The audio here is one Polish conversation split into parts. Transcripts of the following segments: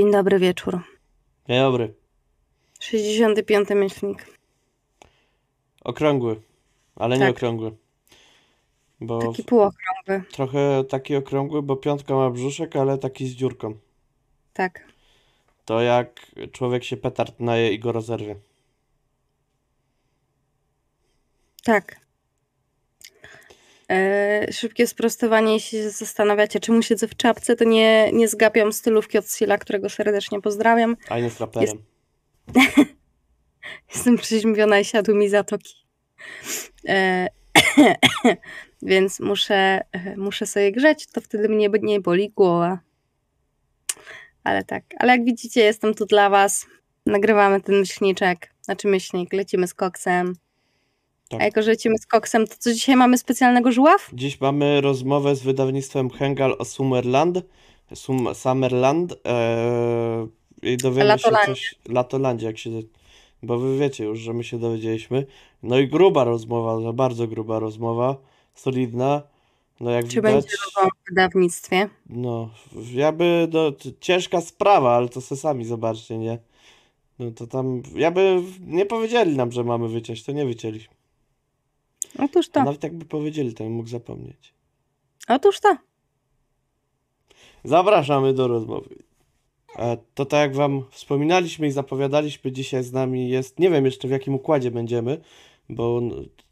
Dzień dobry wieczór. Dzień dobry. 65. myślnik. Okrągły, ale nie Tak. okrągły. Bo Taki półokrągły. trochę taki okrągły, bo piątka ma brzuszek, ale taki z dziurką. Tak. To jak człowiek się petard naje i go rozerwie. Tak. E, szybkie sprostowanie, jeśli się zastanawiacie, czemu siedzę w czapce, to nie, nie zgapiam stylówki od Sila, którego serdecznie pozdrawiam. A z raperem. Jestem przeziębiona i siadły mi zatoki. E, więc muszę, muszę sobie grzeć, to wtedy mnie nie boli głowa. Ale tak, ale jak widzicie, jestem tu dla was. Nagrywamy ten myślniczek, znaczy myślnik, lecimy z koksem. Tak. A jako, że lecimy z koksem, to co dzisiaj mamy specjalnego żuław? Dziś mamy rozmowę z wydawnictwem Hengal o Summerland. Sum, Summerland. Eee, I dowiemy się coś. Latolandzie, jak się. Bo wy wiecie już, że my się dowiedzieliśmy. No i gruba rozmowa, bardzo gruba rozmowa. Solidna. No jak Czy widać. będzie rozmowa w wydawnictwie? No, ja by, no, ciężka sprawa, ale to se sami zobaczcie, nie? No to tam, ja by, nie powiedzieli nam, że mamy wyciąć, to nie wycięliśmy. Otóż A to, nawet jakby powiedzieli, to bym mógł zapomnieć. otóż to. Zapraszamy do rozmowy. E, To tak jak wam wspominaliśmy i zapowiadaliśmy, dzisiaj z nami jest, nie wiem jeszcze w jakim układzie będziemy, bo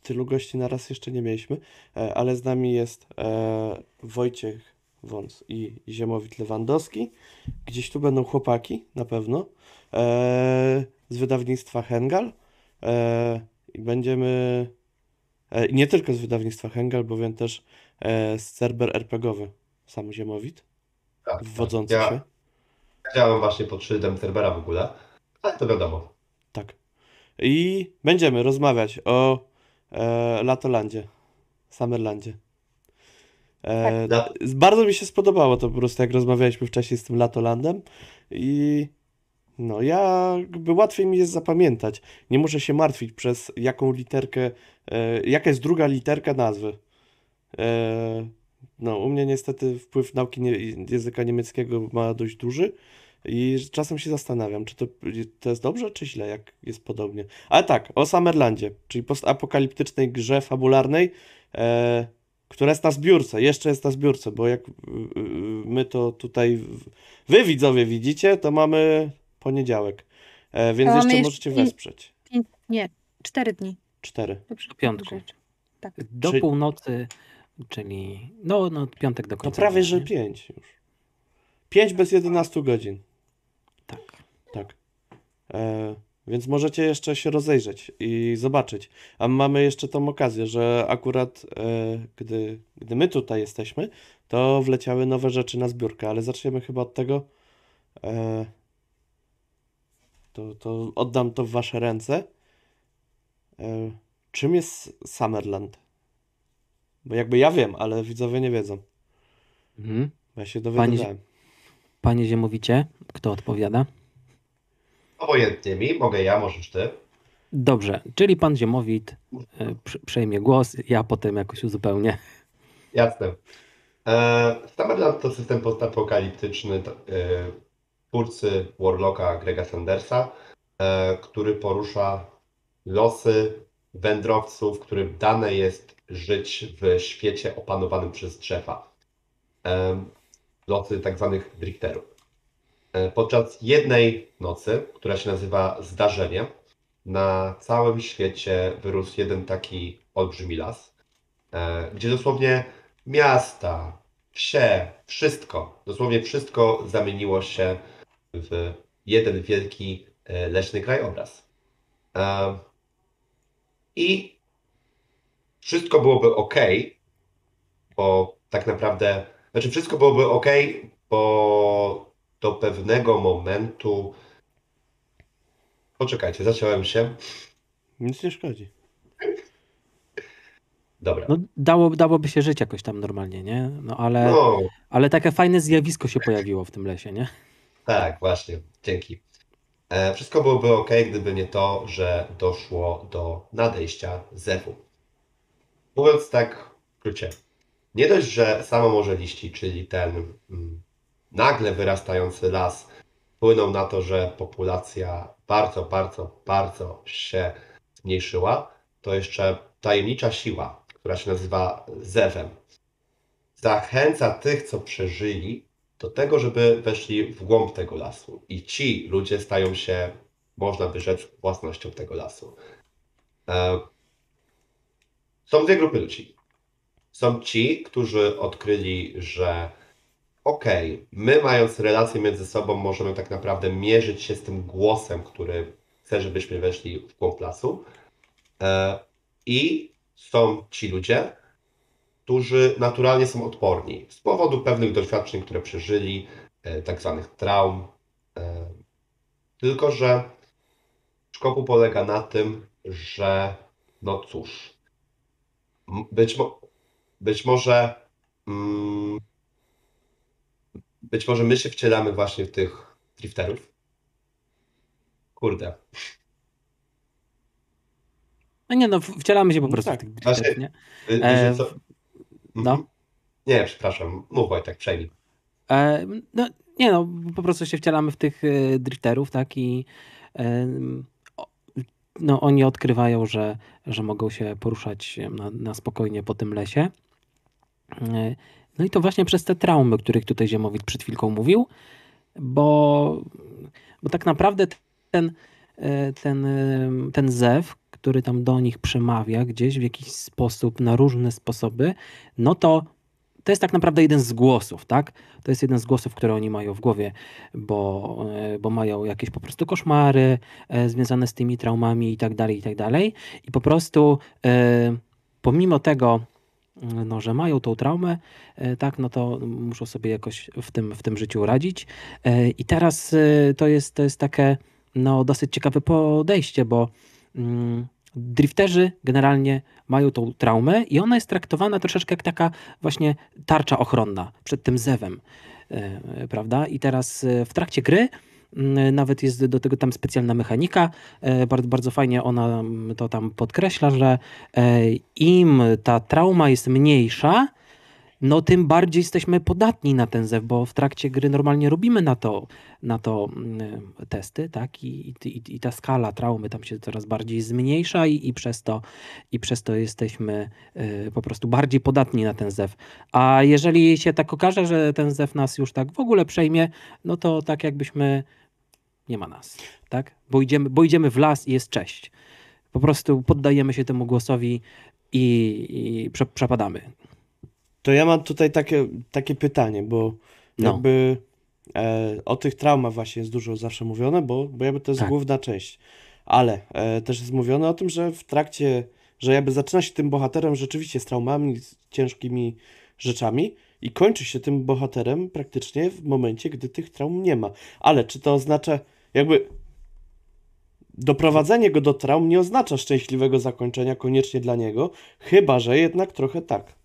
tylu gości na raz jeszcze nie mieliśmy, e, ale z nami jest e, Wojciech Wąs i Ziemowit Lewandowski. Gdzieś tu będą chłopaki, na pewno, z wydawnictwa Hengal. I będziemy, nie tylko z wydawnictwa Hengal, bowiem też e, z Cerber RPGowy, sam Ziemowit Tak, wwodzący ja się. działam właśnie pod szyldem serwera w ogóle, ale to wiadomo. Tak. I będziemy rozmawiać o e, Latolandzie, Summerlandzie. E, Tak. Bardzo mi się spodobało to po prostu, jak rozmawialiśmy wcześniej z tym Latolandem i no ja jakby łatwiej mi jest zapamiętać. Nie muszę się martwić przez jaką literkę, e, jaka jest druga literka nazwy. E, no u mnie niestety wpływ nauki nie, języka niemieckiego ma dość duży. I czasem się zastanawiam, czy to, to jest dobrze, czy źle, jak jest podobnie. Ale tak, o Summerlandzie, czyli postapokaliptycznej grze fabularnej, e, która jest na zbiórce, jeszcze jest na zbiórce, bo jak y, y, my to tutaj, wy widzowie widzicie, to mamy poniedziałek, e, więc jeszcze jeszcze możecie pięć- wesprzeć. Pięć, nie, cztery dni. Cztery. Do piątku. Tak. Do Czy- północy, czyli no, no piątek do No końca. prawie, dnia, że nie? pięć już. Pięć bez 11 godzin. Tak. Tak. E, więc możecie jeszcze się rozejrzeć i zobaczyć. A mamy jeszcze tą okazję, że akurat e, gdy, gdy my tutaj jesteśmy, to wleciały nowe rzeczy na zbiórkę, ale zaczniemy chyba od tego. E, to, to oddam to w wasze ręce. E, czym jest Summerland? Bo jakby ja wiem, ale widzowie nie wiedzą. Mhm. Ja się Panie, dowiedziałem. Panie Ziemowicie, kto odpowiada? Obojętnie mi, mogę ja, możesz ty. Dobrze, czyli pan Ziemowit e, przejmie głos, ja potem jakoś uzupełnię. Jasne. E, Summerland to system postapokaliptyczny e, twórcy Warlocka Grega Sandersa, e, który porusza losy wędrowców, którym dane jest żyć w świecie opanowanym przez drzewa. E, losy tak zwanych drifterów. E, Podczas jednej nocy, która się nazywa Zdarzenie, na całym świecie wyrósł jeden taki olbrzymi las, gdzie dosłownie miasta, wsie, wszystko, dosłownie wszystko zamieniło się w jeden wielki e, leśny krajobraz. E, I wszystko byłoby ok, bo tak naprawdę, znaczy wszystko byłoby ok, bo do pewnego momentu. Poczekajcie, zaciąłem się. Nic nie szkodzi. Dobra. No, dało, dałoby się żyć jakoś tam normalnie, nie? No ale, No, ale takie fajne zjawisko się pojawiło w tym lesie, nie? Tak, właśnie. Dzięki. E, wszystko byłoby ok, gdyby nie to, że doszło do nadejścia zewu. Mówiąc tak w skrócie, nie dość, że samo morze liści, czyli ten mm, nagle wyrastający las, wpłyną na to, że populacja bardzo, bardzo, bardzo się zmniejszyła, to jeszcze tajemnicza siła, która się nazywa Zewem, zachęca tych, co przeżyli, do tego, żeby weszli w głąb tego lasu. I ci ludzie stają się, można by rzec, własnością tego lasu. E, Są dwie grupy ludzi. Są ci, którzy odkryli, że okej, my mając relacje między sobą, możemy tak naprawdę mierzyć się z tym głosem, który chce, żebyśmy weszli w głąb lasu. E, I są ci ludzie, którzy naturalnie są odporni z powodu pewnych doświadczeń, które przeżyli, e, tak zwanych traum. E, Tylko, że szkopu polega na tym, że no cóż, być, mo- być może mm, być może my się wcielamy właśnie w tych drifterów. Kurde. No nie no, wcielamy się po No prostu tak. w tych Właśnie- drifterów, nie? Wy- E, wiecie co? No. Mhm. Nie, przepraszam. Mów Wojtek, przejmij. E, no, nie no, po prostu się wcielamy w tych e, drifterów, tak i e, no, oni odkrywają, że, że mogą się poruszać na, na spokojnie po tym lesie. E, No i to właśnie przez te traumy, o których tutaj Ziemowit przed chwilką mówił, bo, bo tak naprawdę ten, ten, e, ten zew, który tam do nich przemawia gdzieś w jakiś sposób, na różne sposoby, no to to jest tak naprawdę jeden z głosów, tak? To jest jeden z głosów, które oni mają w głowie, bo, e, bo mają jakieś po prostu koszmary e, związane z tymi traumami i tak dalej, i tak dalej. I po prostu e, pomimo tego, no, że mają tą traumę, e, tak, no to muszą sobie jakoś w tym, w tym życiu radzić. E, I teraz e, to jest, to jest takie no, dosyć ciekawe podejście, bo mm, drifterzy generalnie mają tą traumę i ona jest traktowana troszeczkę jak taka właśnie tarcza ochronna przed tym zewem, e, prawda? I teraz e, w trakcie gry mm, nawet jest do tego tam specjalna mechanika, e, bardzo, bardzo fajnie ona mm, to tam podkreśla, że im ta trauma jest mniejsza, no tym bardziej jesteśmy podatni na ten zew, bo w trakcie gry normalnie robimy na to, na to mm, testy, tak? I, i, I ta skala traumy tam się coraz bardziej zmniejsza i, i, przez, to, i przez to jesteśmy y, po prostu bardziej podatni na ten zew. A jeżeli się tak okaże, że ten zew nas już tak w ogóle przejmie, no to tak jakbyśmy nie ma nas, tak? Bo idziemy, bo idziemy w las i jest cześć. Po prostu poddajemy się temu głosowi i, i prze, przepadamy. To ja mam tutaj takie, takie pytanie, bo No. jakby e, o tych traumach właśnie jest dużo zawsze mówione, bo, bo jakby to jest Tak. główna część. Ale e, też jest mówione o tym, że w trakcie, że jakby zaczyna się tym bohaterem rzeczywiście z traumami, z ciężkimi rzeczami i kończy się tym bohaterem praktycznie w momencie, gdy tych traum nie ma. Ale czy to oznacza, jakby doprowadzenie go do traum nie oznacza szczęśliwego zakończenia koniecznie dla niego, chyba że jednak trochę tak.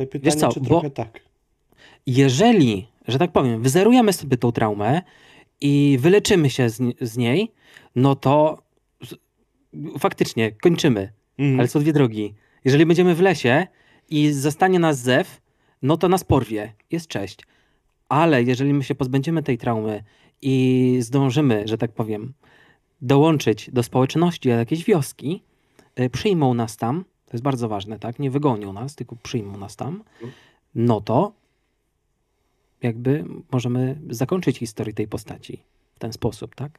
Te pytanie, co, czy bo- trochę tak. jeżeli, że tak powiem, wyzerujemy sobie tą traumę i wyleczymy się z, z niej, no to faktycznie kończymy. Mhm. Ale są dwie drogi. Jeżeli będziemy w lesie i zastanie nas zew, no to nas porwie. Jest cześć. Ale jeżeli my się pozbędziemy tej traumy i zdążymy, że tak powiem, dołączyć do społeczności, do jakiejś wioski, y, przyjmą nas tam, to jest bardzo ważne, tak? Nie wygonią nas, tylko przyjmą nas tam, no to jakby możemy zakończyć historię tej postaci w ten sposób, tak?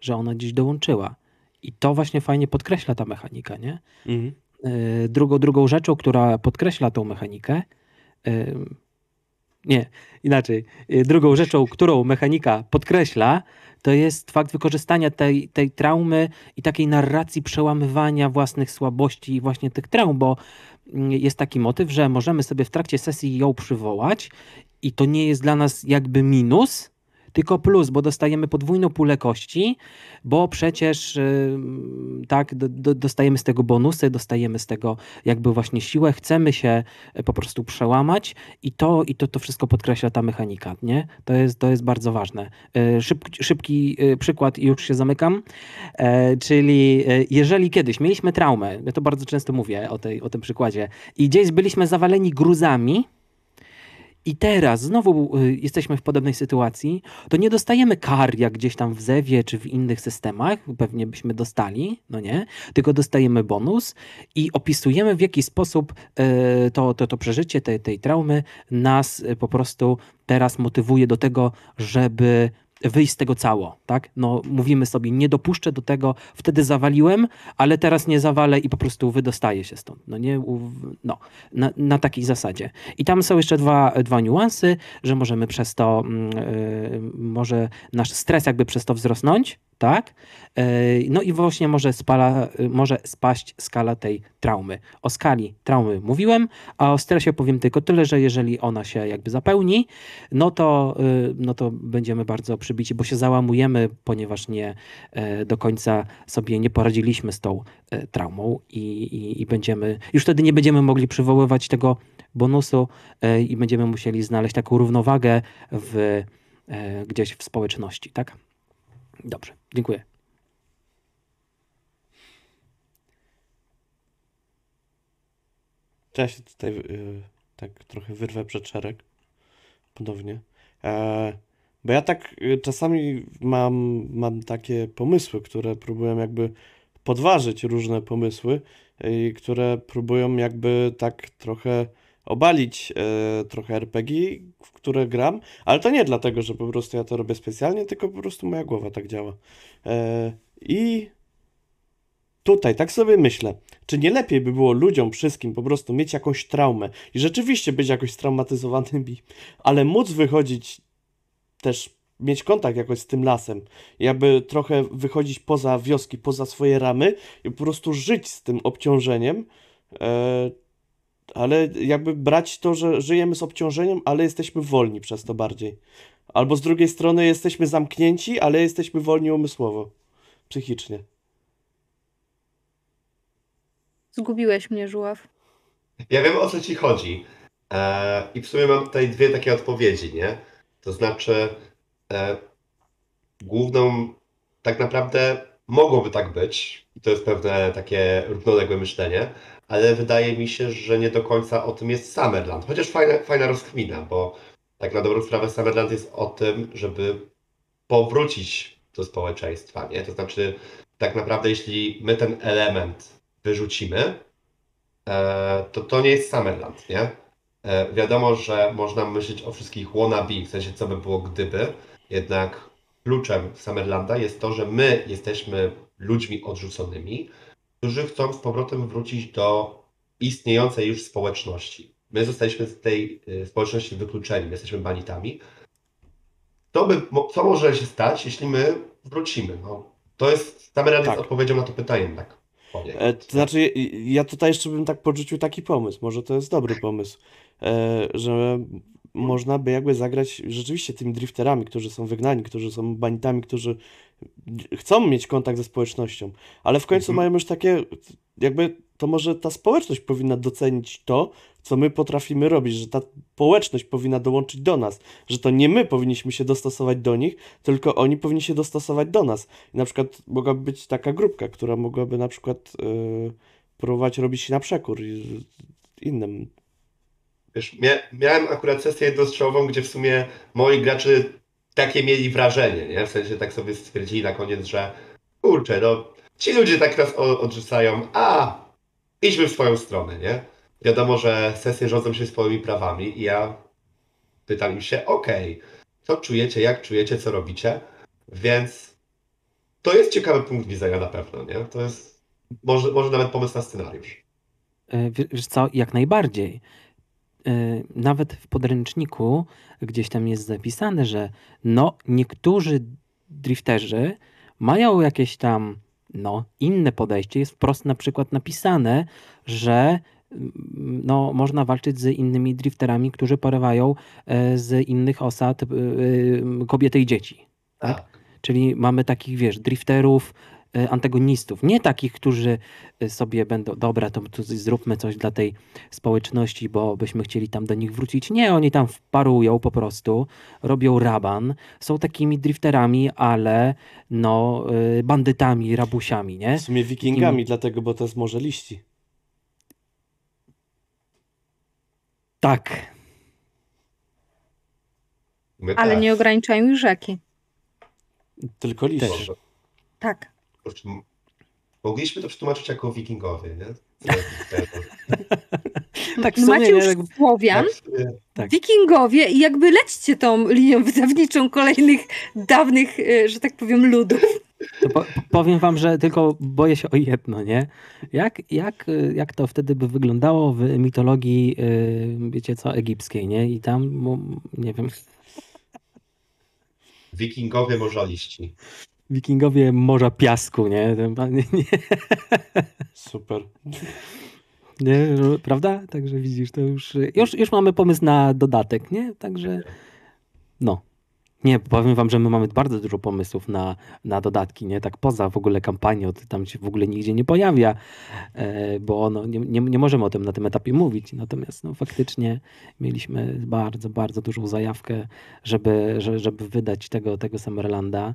Że ona dziś dołączyła. I to właśnie fajnie podkreśla ta mechanika, nie? Mhm. Y, drugą, drugą rzeczą, która podkreśla tą mechanikę, y, nie, inaczej, Y, drugą rzeczą, którą mechanika podkreśla, to jest fakt wykorzystania tej, tej traumy i takiej narracji przełamywania własnych słabości i właśnie tych traum, bo mm, jest taki motyw, że możemy sobie w trakcie sesji ją przywołać i to nie jest dla nas jakby minus, tylko plus, bo dostajemy podwójną pulę kości, bo przecież y, tak, do, do, dostajemy z tego bonusy, dostajemy z tego jakby właśnie siłę, chcemy się e, po prostu przełamać i to, i to, to wszystko podkreśla ta mechanika, nie? To jest, to jest bardzo ważne. E, Szybki, szybki e, przykład i już się zamykam, czyli jeżeli kiedyś mieliśmy traumę, ja to bardzo często mówię o, tej, o tym przykładzie, i gdzieś byliśmy zawaleni gruzami i teraz znowu y, jesteśmy w podobnej sytuacji, to nie dostajemy kar jak gdzieś tam w Zewie czy w innych systemach, pewnie byśmy dostali, no nie, tylko dostajemy bonus i opisujemy w jaki sposób y, to, to, to przeżycie tej, tej traumy nas y, po prostu teraz motywuje do tego, żeby wyjść z tego cało, tak? No mówimy sobie, nie dopuszczę do tego, wtedy zawaliłem, ale teraz nie zawalę i po prostu wydostaję się stąd, no nie? No, na, na takiej zasadzie. I tam są jeszcze dwa, dwa niuansy, że możemy przez to, mm, y, może nasz stres jakby przez to wzrosnąć, tak? Y, No i właśnie może, spala, może spaść skala tej traumy. O skali traumy mówiłem, a o stresie powiem tylko tyle, że jeżeli ona się jakby zapełni, no to, y, no to będziemy bardzo przybici, bo się załamujemy, ponieważ nie e, do końca sobie nie poradziliśmy z tą e, traumą i, i, i będziemy, już wtedy nie będziemy mogli przywoływać tego bonusu e, i będziemy musieli znaleźć taką równowagę w, e, gdzieś w społeczności, tak? Dobrze, dziękuję. Ja się tutaj y, tak trochę wyrwę przed szereg. Ponownie. E, bo ja tak y, czasami mam, mam takie pomysły, które próbują jakby podważyć różne pomysły i które próbują jakby tak trochę obalić e, trochę RPG, w które gram, ale to nie dlatego, że po prostu ja to robię specjalnie, tylko po prostu moja głowa tak działa. E, I tutaj tak sobie myślę, czy nie lepiej by było ludziom wszystkim po prostu mieć jakąś traumę i rzeczywiście być jakoś straumatyzowanymi, ale móc wychodzić też, mieć kontakt jakoś z tym lasem, jakby trochę wychodzić poza wioski, poza swoje ramy i po prostu żyć z tym obciążeniem, e, ale jakby brać to, że żyjemy z obciążeniem, ale jesteśmy wolni przez to bardziej. Albo z drugiej strony jesteśmy zamknięci, ale jesteśmy wolni umysłowo, psychicznie. Zgubiłeś mnie, Żuław. Ja wiem o co ci chodzi. E, I w sumie mam tutaj dwie takie odpowiedzi, nie? To znaczy, e, główną, tak naprawdę mogłoby tak być, i to jest pewne takie równoległe myślenie, ale wydaje mi się, że nie do końca o tym jest Summerland. Chociaż fajna, fajna rozkmina, bo tak na dobrą sprawę Summerland jest o tym, żeby powrócić do społeczeństwa, nie? To znaczy, tak naprawdę, jeśli my ten element wyrzucimy, e, to to nie jest Summerland, nie? E, Wiadomo, że można myśleć o wszystkich wannabe, w sensie co by było gdyby, jednak kluczem Summerlanda jest to, że my jesteśmy ludźmi odrzuconymi, którzy chcą z powrotem wrócić do istniejącej już społeczności. My zostaliśmy z tej y, społeczności wykluczeni, my jesteśmy banitami. To by, co może się stać, jeśli my wrócimy? No, to jest, Summerland Tak. jest odpowiedzią na to pytanie, tak powiem. E, to znaczy, ja tutaj jeszcze bym tak podrzucił taki pomysł, może to jest dobry pomysł, e, że można by jakby zagrać rzeczywiście tymi drifterami, którzy są wygnani, którzy są banitami, którzy chcą mieć kontakt ze społecznością, ale w końcu Mhm. mają już takie, jakby to może ta społeczność powinna docenić to, co my potrafimy robić, że ta społeczność powinna dołączyć do nas, że to nie my powinniśmy się dostosować do nich, tylko oni powinni się dostosować do nas. I na przykład mogłaby być taka grupka, która mogłaby na przykład yy, próbować robić na przekór innym. Wiesz, mia miałem akurat sesję jednostrzałową, gdzie w sumie moi gracze takie mieli wrażenie, nie? W sensie tak sobie stwierdzili na koniec, że kurczę, no ci ludzie tak nas odrzucają, a idźmy w swoją stronę, nie? Wiadomo, że sesje rządzą się swoimi prawami i ja pytam im się, okej, co czujecie, jak czujecie, co robicie, więc to jest ciekawy punkt widzenia na pewno, nie? To jest może, może nawet pomysł na scenariusz. E, wie- Wiesz co, jak najbardziej. E, Nawet w podręczniku gdzieś tam jest zapisane, że no, niektórzy drifterzy mają jakieś tam no, inne podejście. Jest wprost na przykład napisane, że mm, no, można walczyć z innymi drifterami, którzy porywają e, z innych osad e, e, kobiety i dzieci. Tak? Czyli mamy takich, wiesz, drifterów, antagonistów. Nie takich, którzy e, sobie będą, dobra, to zróbmy coś dla tej społeczności, bo byśmy chcieli tam do nich wrócić. Nie, oni tam wparują po prostu, robią raban, są takimi drifterami, ale no, e, bandytami, rabusiami, nie? W sumie wikingami, dlatego, bo to jest morze liści. Tak. My Ale tak. nie ograniczają już rzeki. Tylko liść. Też. Tak. Kurczę, Mogliśmy to przetłumaczyć jako wikingowie, nie? Tak, w sumie, macie już jakby- Słowian, Tak. wikingowie i jakby lećcie tą linią wydawniczą kolejnych dawnych, y, że tak powiem, ludów. Po, powiem wam, że tylko boję się o jedno, nie? Jak, jak, y, jak to wtedy by wyglądało w mitologii, y, wiecie co, egipskiej, nie? I tam, nie wiem, Wikingowie morzaliści. Wikingowie morza piasku, nie? Nie, nie, Super. nie, że- prawda? Także widzisz, to już, już, już mamy pomysł na dodatek, nie? Także, no. Nie, powiem wam, że my mamy bardzo dużo pomysłów na, na dodatki, nie? Tak poza w ogóle kampanią, to tam się w ogóle nigdzie nie pojawia, e, bo no, nie, nie, nie możemy o tym na tym etapie mówić. Natomiast no, faktycznie mieliśmy bardzo, bardzo dużą zajawkę, żeby, że- żeby wydać tego, tego Summerlanda.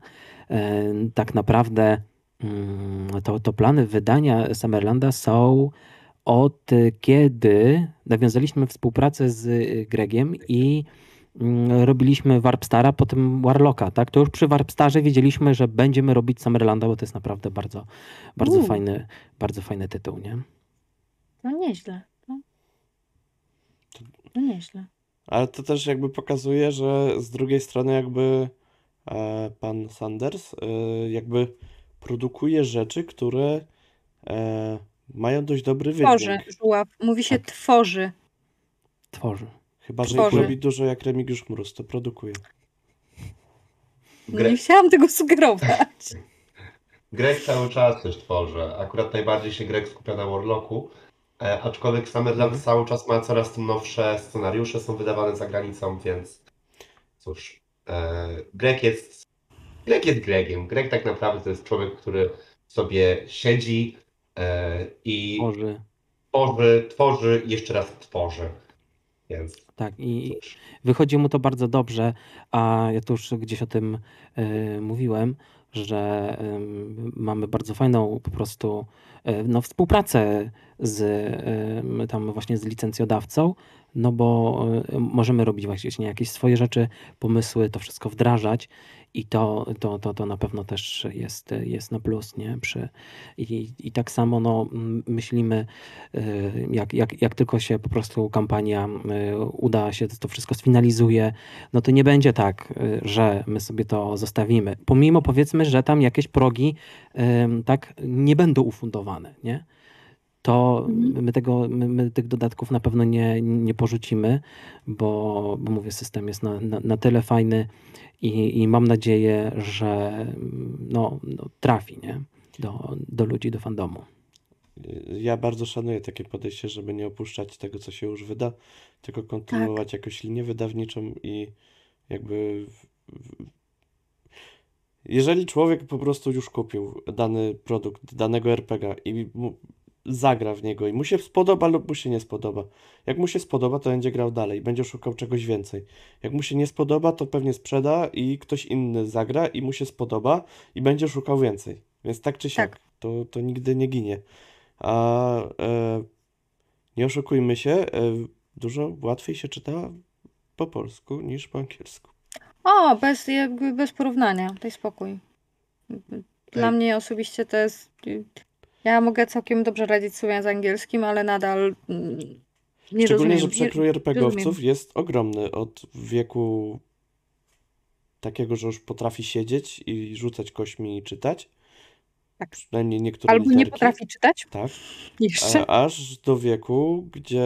E, Tak naprawdę mm, to, to plany wydania Summerlanda są od kiedy nawiązaliśmy współpracę z Gregiem i robiliśmy Warpstara, potem Warlocka, tak? To już przy Warpstarze wiedzieliśmy, że będziemy robić Summerlanda, bo to jest naprawdę bardzo, bardzo fajny, bardzo fajny tytuł, nie? No nieźle. No, no nieźle. Ale to też jakby pokazuje, że z drugiej strony jakby e, pan Sanders e, jakby produkuje rzeczy, które e, mają dość dobry Tworzy, wydźwięk. żuław. Mówi się Tak. tworzy. Tworzy. Chyba, że Tworzy. ich robi dużo jak Remigiusz Mróz, to produkuje. Gre- Nie chciałam tego sugerować. Greg cały czas coś tworzy. Akurat najbardziej się Greg skupia na Warlocku. E, aczkolwiek Summerland Mhm. cały czas ma coraz to nowsze scenariusze, są wydawane za granicą, więc cóż. E, Greg jest. Greg jest Gregiem. Greg tak naprawdę to jest człowiek, który sobie siedzi e, i Tworzy. tworzy, tworzy i jeszcze raz tworzy. Więc Tak, i wychodzi mu to bardzo dobrze, a ja tu już gdzieś o tym e, mówiłem, że em, mamy bardzo fajną po prostu e, no, współpracę z tam właśnie z licencjodawcą, no bo e, możemy robić właśnie jakieś swoje rzeczy, pomysły, to wszystko wdrażać i to, to, to, to na pewno też jest, jest na plus, nie? Przy, i, I tak samo no, myślimy, y, jak, jak, jak tylko się po prostu kampania y, uda się, to wszystko sfinalizuje, no to nie będzie tak, y, że my sobie to zostawimy. Pomimo powiedzmy, że tam jakieś progi tak nie będą ufundowane, nie? To Mhm. my, tego, my, my tych dodatków na pewno nie, nie porzucimy, bo, bo mówię, system jest na, na, na tyle fajny i, i mam nadzieję, że no, no, trafi nie? Do, do ludzi, do fandomu. Ja bardzo szanuję takie podejście, żeby nie opuszczać tego, co się już wyda, tylko kontynuować jakąś linię wydawniczą i jakby. Jeżeli człowiek po prostu już kupił dany produkt, danego RPG i zagra w niego i mu się spodoba lub mu się nie spodoba. Jak mu się spodoba, to będzie grał dalej, będzie szukał czegoś więcej. Jak mu się nie spodoba, to pewnie sprzeda i ktoś inny zagra i mu się spodoba i będzie szukał więcej. Więc tak czy siak, Tak. to, to nigdy nie ginie. A e, nie oszukujmy się, e, dużo łatwiej się czyta po polsku niż po angielsku. O, bez, jakby bez porównania, daj spokój. Dla Ej. mnie osobiście to jest. Ja mogę całkiem dobrze radzić sobie z angielskim, ale nadal mm, nie Szczególnie, rozumiem. że nie- przekrój RPGowców jest ogromny od wieku takiego, że już potrafi siedzieć i rzucać kośmi i czytać. Tak. Przynajmniej niektóre Albo nie literki. potrafi czytać Tak. jeszcze. Aż do wieku, gdzie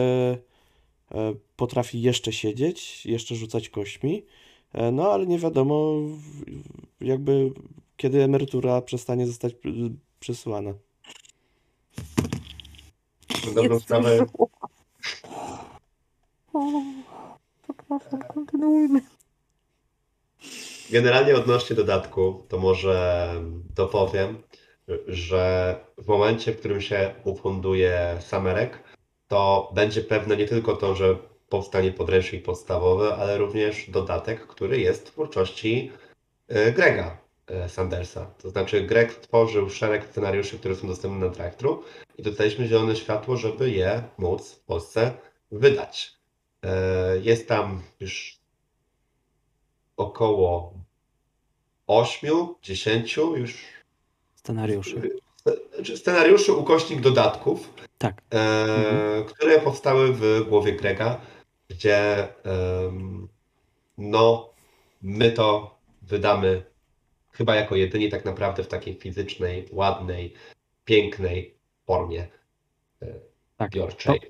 e, potrafi jeszcze siedzieć, jeszcze rzucać kośmi. E, no ale nie wiadomo, jakby kiedy emerytura przestanie zostać y, przesyłana. Na dobrą sprawę Przepraszam, kontynuujmy. Generalnie odnośnie dodatku, to może dopowiem, że w momencie, w którym się ufunduje Samerek, to będzie pewne nie tylko to, że powstanie podręcznik podstawowy, ale również dodatek, który jest w twórczości e, Grega Sandersa. To znaczy Greg tworzył szereg scenariuszy, które są dostępne na Drive-Thru i dostaliśmy zielone światło, żeby je móc w Polsce wydać. E, Jest tam już około 8-10 już Scenariuszy. Znaczy scenariuszy ukośnik dodatków, Tak. e, Mhm. które powstały w głowie Grega, gdzie no my to wydamy chyba jako jedyni tak naprawdę w takiej fizycznej, ładnej, pięknej formie Tak. biorczej.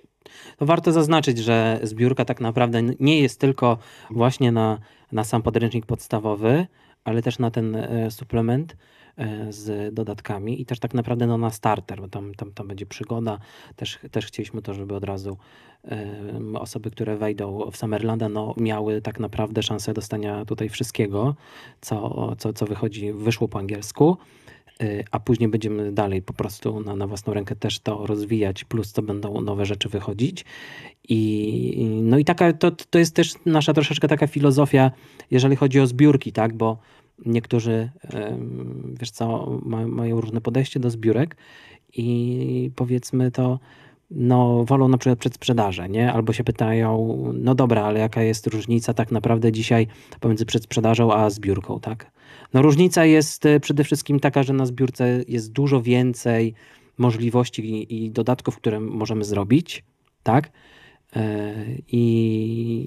To warto zaznaczyć, że zbiórka tak naprawdę nie jest tylko właśnie na, na sam podręcznik podstawowy, ale też na ten e, suplement e, z dodatkami i też tak naprawdę no, na starter, bo tam, tam, tam będzie przygoda. Też, też chcieliśmy to, żeby od razu osoby, które wejdą w Summerlanda, no, miały tak naprawdę szansę dostania tutaj wszystkiego, co, co, co wychodzi, wyszło po angielsku. Y, a później będziemy dalej po prostu na, na własną rękę też to rozwijać, plus to będą nowe rzeczy wychodzić. I no i taka, to, to jest też nasza troszeczkę taka filozofia, jeżeli chodzi o zbiórki, tak, bo niektórzy, wiesz co, ma, mają różne podejście do zbiórek i powiedzmy to, no wolą na przykład przedsprzedaże, nie? Albo się pytają, no dobra, ale jaka jest różnica tak naprawdę dzisiaj pomiędzy przedsprzedażą a zbiórką, tak? No różnica jest e, przede wszystkim taka, że na zbiórce jest dużo więcej możliwości i, dodatków, które możemy zrobić, tak? E, I,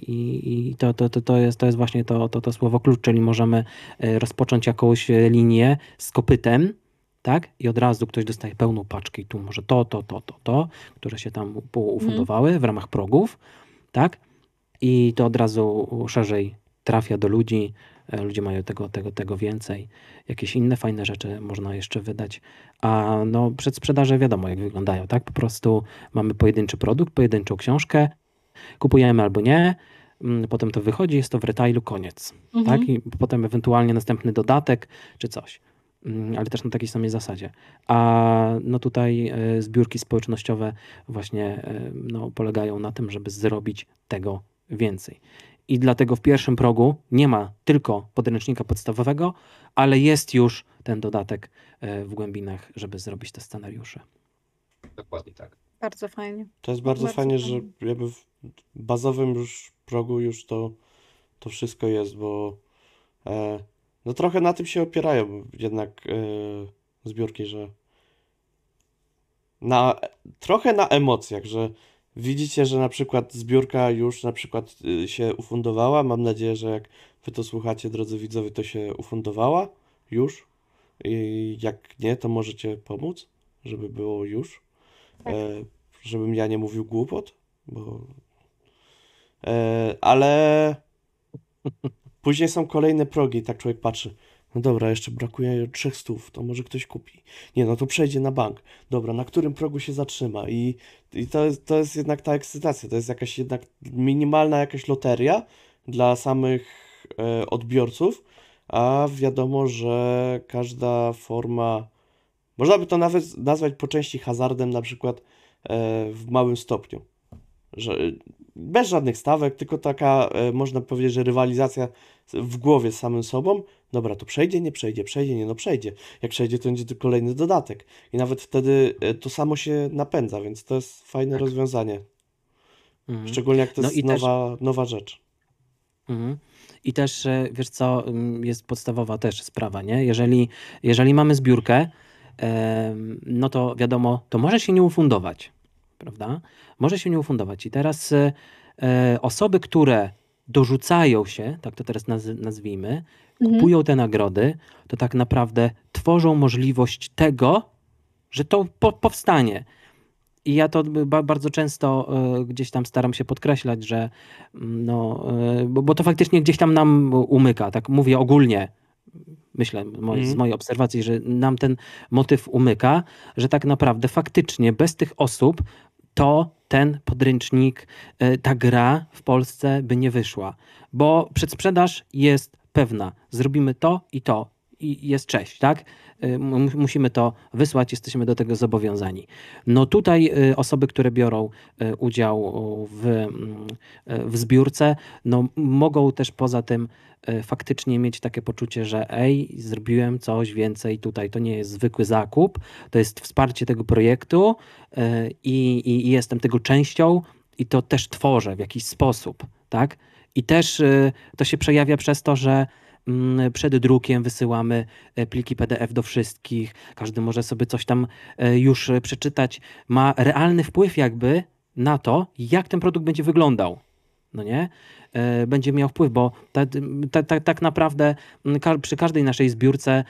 i, i to, to, to, jest, to jest właśnie to, to, to słowo klucz, czyli możemy e, rozpocząć jakąś linię z kopytem, tak? I od razu ktoś dostaje pełną paczkę i tu może to, to, to, to, to, które się tam ufundowały w ramach progów, tak? I to od razu szerzej trafia do ludzi, ludzie mają tego, tego, tego więcej. Jakieś inne fajne rzeczy można jeszcze wydać. A no przedsprzedaże wiadomo jak wyglądają, tak? Po prostu mamy pojedynczy produkt, pojedynczą książkę, kupujemy albo nie, mm, potem to wychodzi, jest to w retailu, koniec, Mhm. tak? I potem ewentualnie następny dodatek czy coś. Mm, Ale też na takiej samej zasadzie. A no tutaj e, zbiórki społecznościowe właśnie e, no, polegają na tym, żeby zrobić tego więcej. I dlatego w pierwszym progu nie ma tylko podręcznika podstawowego, ale jest już ten dodatek e, w głębinach, żeby zrobić te scenariusze. Dokładnie tak. Bardzo fajnie. To jest bardzo, Bardzo fajnie, że fajnie. jakby w bazowym już progu już to, to wszystko jest, bo e, no trochę na tym się opierają jednak e, zbiórki, że na, trochę na emocjach, że widzicie, że na przykład zbiórka już na przykład y, się ufundowała. Mam nadzieję, że jak wy to słuchacie, drodzy widzowie, to się ufundowała już. I jak nie, to możecie pomóc, żeby było już. Tak. E, żebym ja nie mówił głupot, bo. E, ale później są kolejne progi, tak człowiek patrzy. No dobra, jeszcze brakuje trzech stów, to może ktoś kupi. Nie, no to przejdzie na bank. Dobra, na którym progu się zatrzyma? I, i to, jest, to jest jednak ta ekscytacja, to jest jakaś jednak minimalna jakaś loteria dla samych e, odbiorców, a wiadomo, że każda forma, można by to nawet nazwać po części hazardem, na przykład e, w małym stopniu. Że bez żadnych stawek, tylko taka, e, można powiedzieć, że rywalizacja w głowie z samym sobą. Dobra, to przejdzie, nie przejdzie, przejdzie, nie, no przejdzie. Jak przejdzie, to będzie to kolejny dodatek. I nawet wtedy e, to samo się napędza, więc to jest fajne rozwiązanie. Mhm. Szczególnie jak to No jest i też- nowa, nowa rzecz. Mhm. I też, e, wiesz co, jest podstawowa też sprawa, nie? Jeżeli, jeżeli mamy zbiórkę, no to wiadomo, to może się nie ufundować, prawda? Może się nie ufundować. I teraz e, e, osoby, które dorzucają się, tak to teraz naz- nazwijmy, Mhm. kupują te nagrody, to tak naprawdę tworzą możliwość tego, że to po, powstanie. I ja to ba, bardzo często e, gdzieś tam staram się podkreślać, że mm, no, e, bo, to faktycznie gdzieś tam nam umyka, tak mówię ogólnie, myślę z Mhm. mojej obserwacji, że nam ten motyw umyka, że tak naprawdę faktycznie bez tych osób to ten podręcznik, e, ta gra w Polsce by nie wyszła, bo przedsprzedaż jest pewna. Zrobimy to i to i jest cześć, tak? Y, mu- Musimy to wysłać, jesteśmy do tego zobowiązani. No tutaj y, osoby, które biorą y, udział w, w zbiórce, no mogą też poza tym faktycznie mieć takie poczucie, że ej, zrobiłem coś więcej tutaj, to nie jest zwykły zakup, to jest wsparcie tego projektu i, i, i jestem tego częścią i to też tworzę w jakiś sposób, tak? I też to się przejawia przez to, że przed drukiem wysyłamy e, pliki PDF do wszystkich, każdy może sobie coś tam e, już e, przeczytać. Ma realny wpływ jakby na to, jak ten produkt będzie wyglądał. No nie? Będzie miał wpływ, bo ta, ta, ta, tak naprawdę mm, przy każdej naszej zbiórce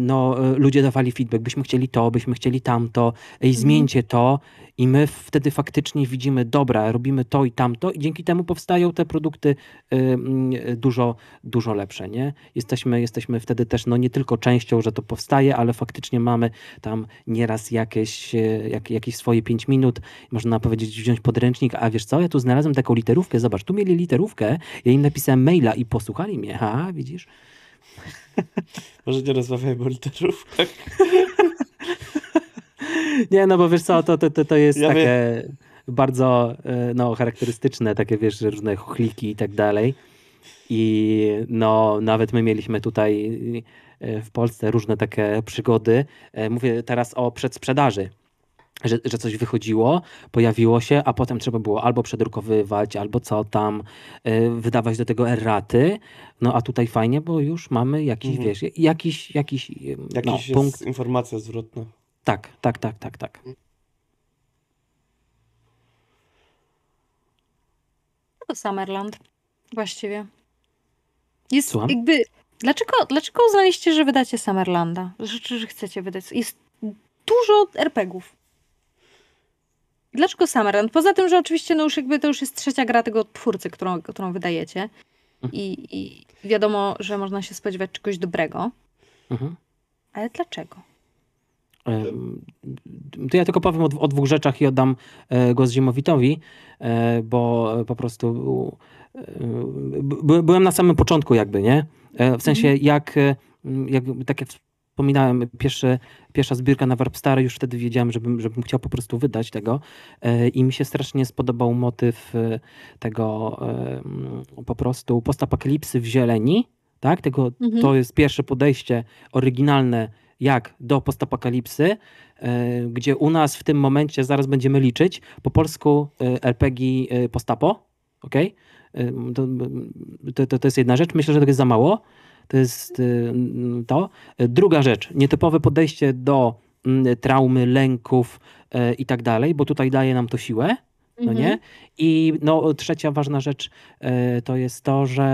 no, ludzie dawali feedback, byśmy chcieli to, byśmy chcieli tamto, ej, zmieńcie to i my wtedy faktycznie widzimy, dobra, robimy to i tamto i dzięki temu powstają te produkty y, mm, dużo, dużo lepsze, nie? Jesteśmy, jesteśmy wtedy też, no nie tylko częścią, że to powstaje, ale faktycznie mamy tam nieraz jakieś, e, jak, jakieś swoje pięć minut, można powiedzieć, wziąć podręcznik, a wiesz co, ja tu znalazłem taką literówkę, zobacz, tu mieli literówkę, ja im napisałem maila i posłuchali mnie, ha, widzisz? Może nie rozmawiajmy o literówkach. Nie, no bo wiesz co, to, to, to, to jest Ja takie bardzo e, no, charakterystyczne, takie wiesz, różne chochliki i tak dalej. I no, nawet my mieliśmy tutaj e, w Polsce różne takie przygody. E, Mówię teraz o przedsprzedaży. Że, że coś wychodziło, pojawiło się, a potem trzeba było albo przedrukowywać, albo co tam, wydawać do tego erraty. No a tutaj fajnie, bo już mamy jakiś, Mhm. wiesz, jakiś, jakiś, Jakiś no, punkt. informacja zwrotna. Tak, tak, tak, tak, tak. To Summerland właściwie. Jest Słucham? jakby... Dlaczego, dlaczego uznaliście, że wydacie Summerlanda? Że, że, że chcecie wydać? Jest dużo RPGów. Dlaczego Summerland? Poza tym, że oczywiście no już jakby to już jest trzecia gra tego twórcy, którą, którą wydajecie. I, I wiadomo, że można się spodziewać czegoś dobrego. Mhm. Ale dlaczego? To ja tylko powiem o, o dwóch rzeczach i oddam e, głos Ziemowitowi, e, bo e, po prostu by- byłem na samym początku jakby, nie? W sensie jak, e, m, jak tak jak wspominałem, pierwszy, pierwsza zbiórka na Warpstary, już wtedy wiedziałem, żebym, żebym chciał po prostu wydać tego i mi się strasznie spodobał motyw tego po prostu postapokalipsy w zieleni, tak? Tego, Mhm. To jest pierwsze podejście oryginalne jak do postapokalipsy, e, gdzie u nas w tym momencie, zaraz będziemy liczyć, po polsku e, RPG e, postapo, ok? To, to, to, jest jedna rzecz, myślę, że to jest za mało, to jest e, to. E, Druga rzecz, nietypowe podejście do mm, traumy, lęków e, i tak dalej, bo tutaj daje nam to siłę, no Mhm. nie? I no, trzecia ważna rzecz e, to jest to, że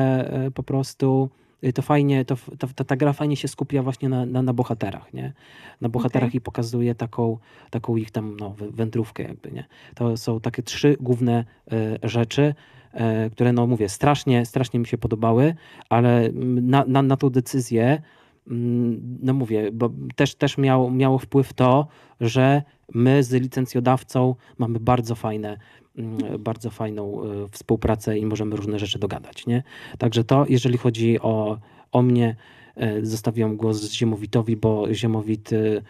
e, po prostu e, to fajnie, to, f- ta, ta, gra fajnie się skupia właśnie na, na, na bohaterach, nie? Na bohaterach Okej. i pokazuje taką, taką ich tam no, wę- wędrówkę jakby, nie? To są takie trzy główne e, rzeczy, e, które no mówię, strasznie, strasznie mi się podobały, ale na, na, na tą decyzję no mówię, bo też, też miało, miało wpływ to, że my z licencjodawcą mamy bardzo fajne, bardzo fajną e, współpracę i możemy różne rzeczy dogadać, nie? Także to, jeżeli chodzi o, o mnie, e, zostawiłem głos Ziemowitowi, bo Ziemowit e,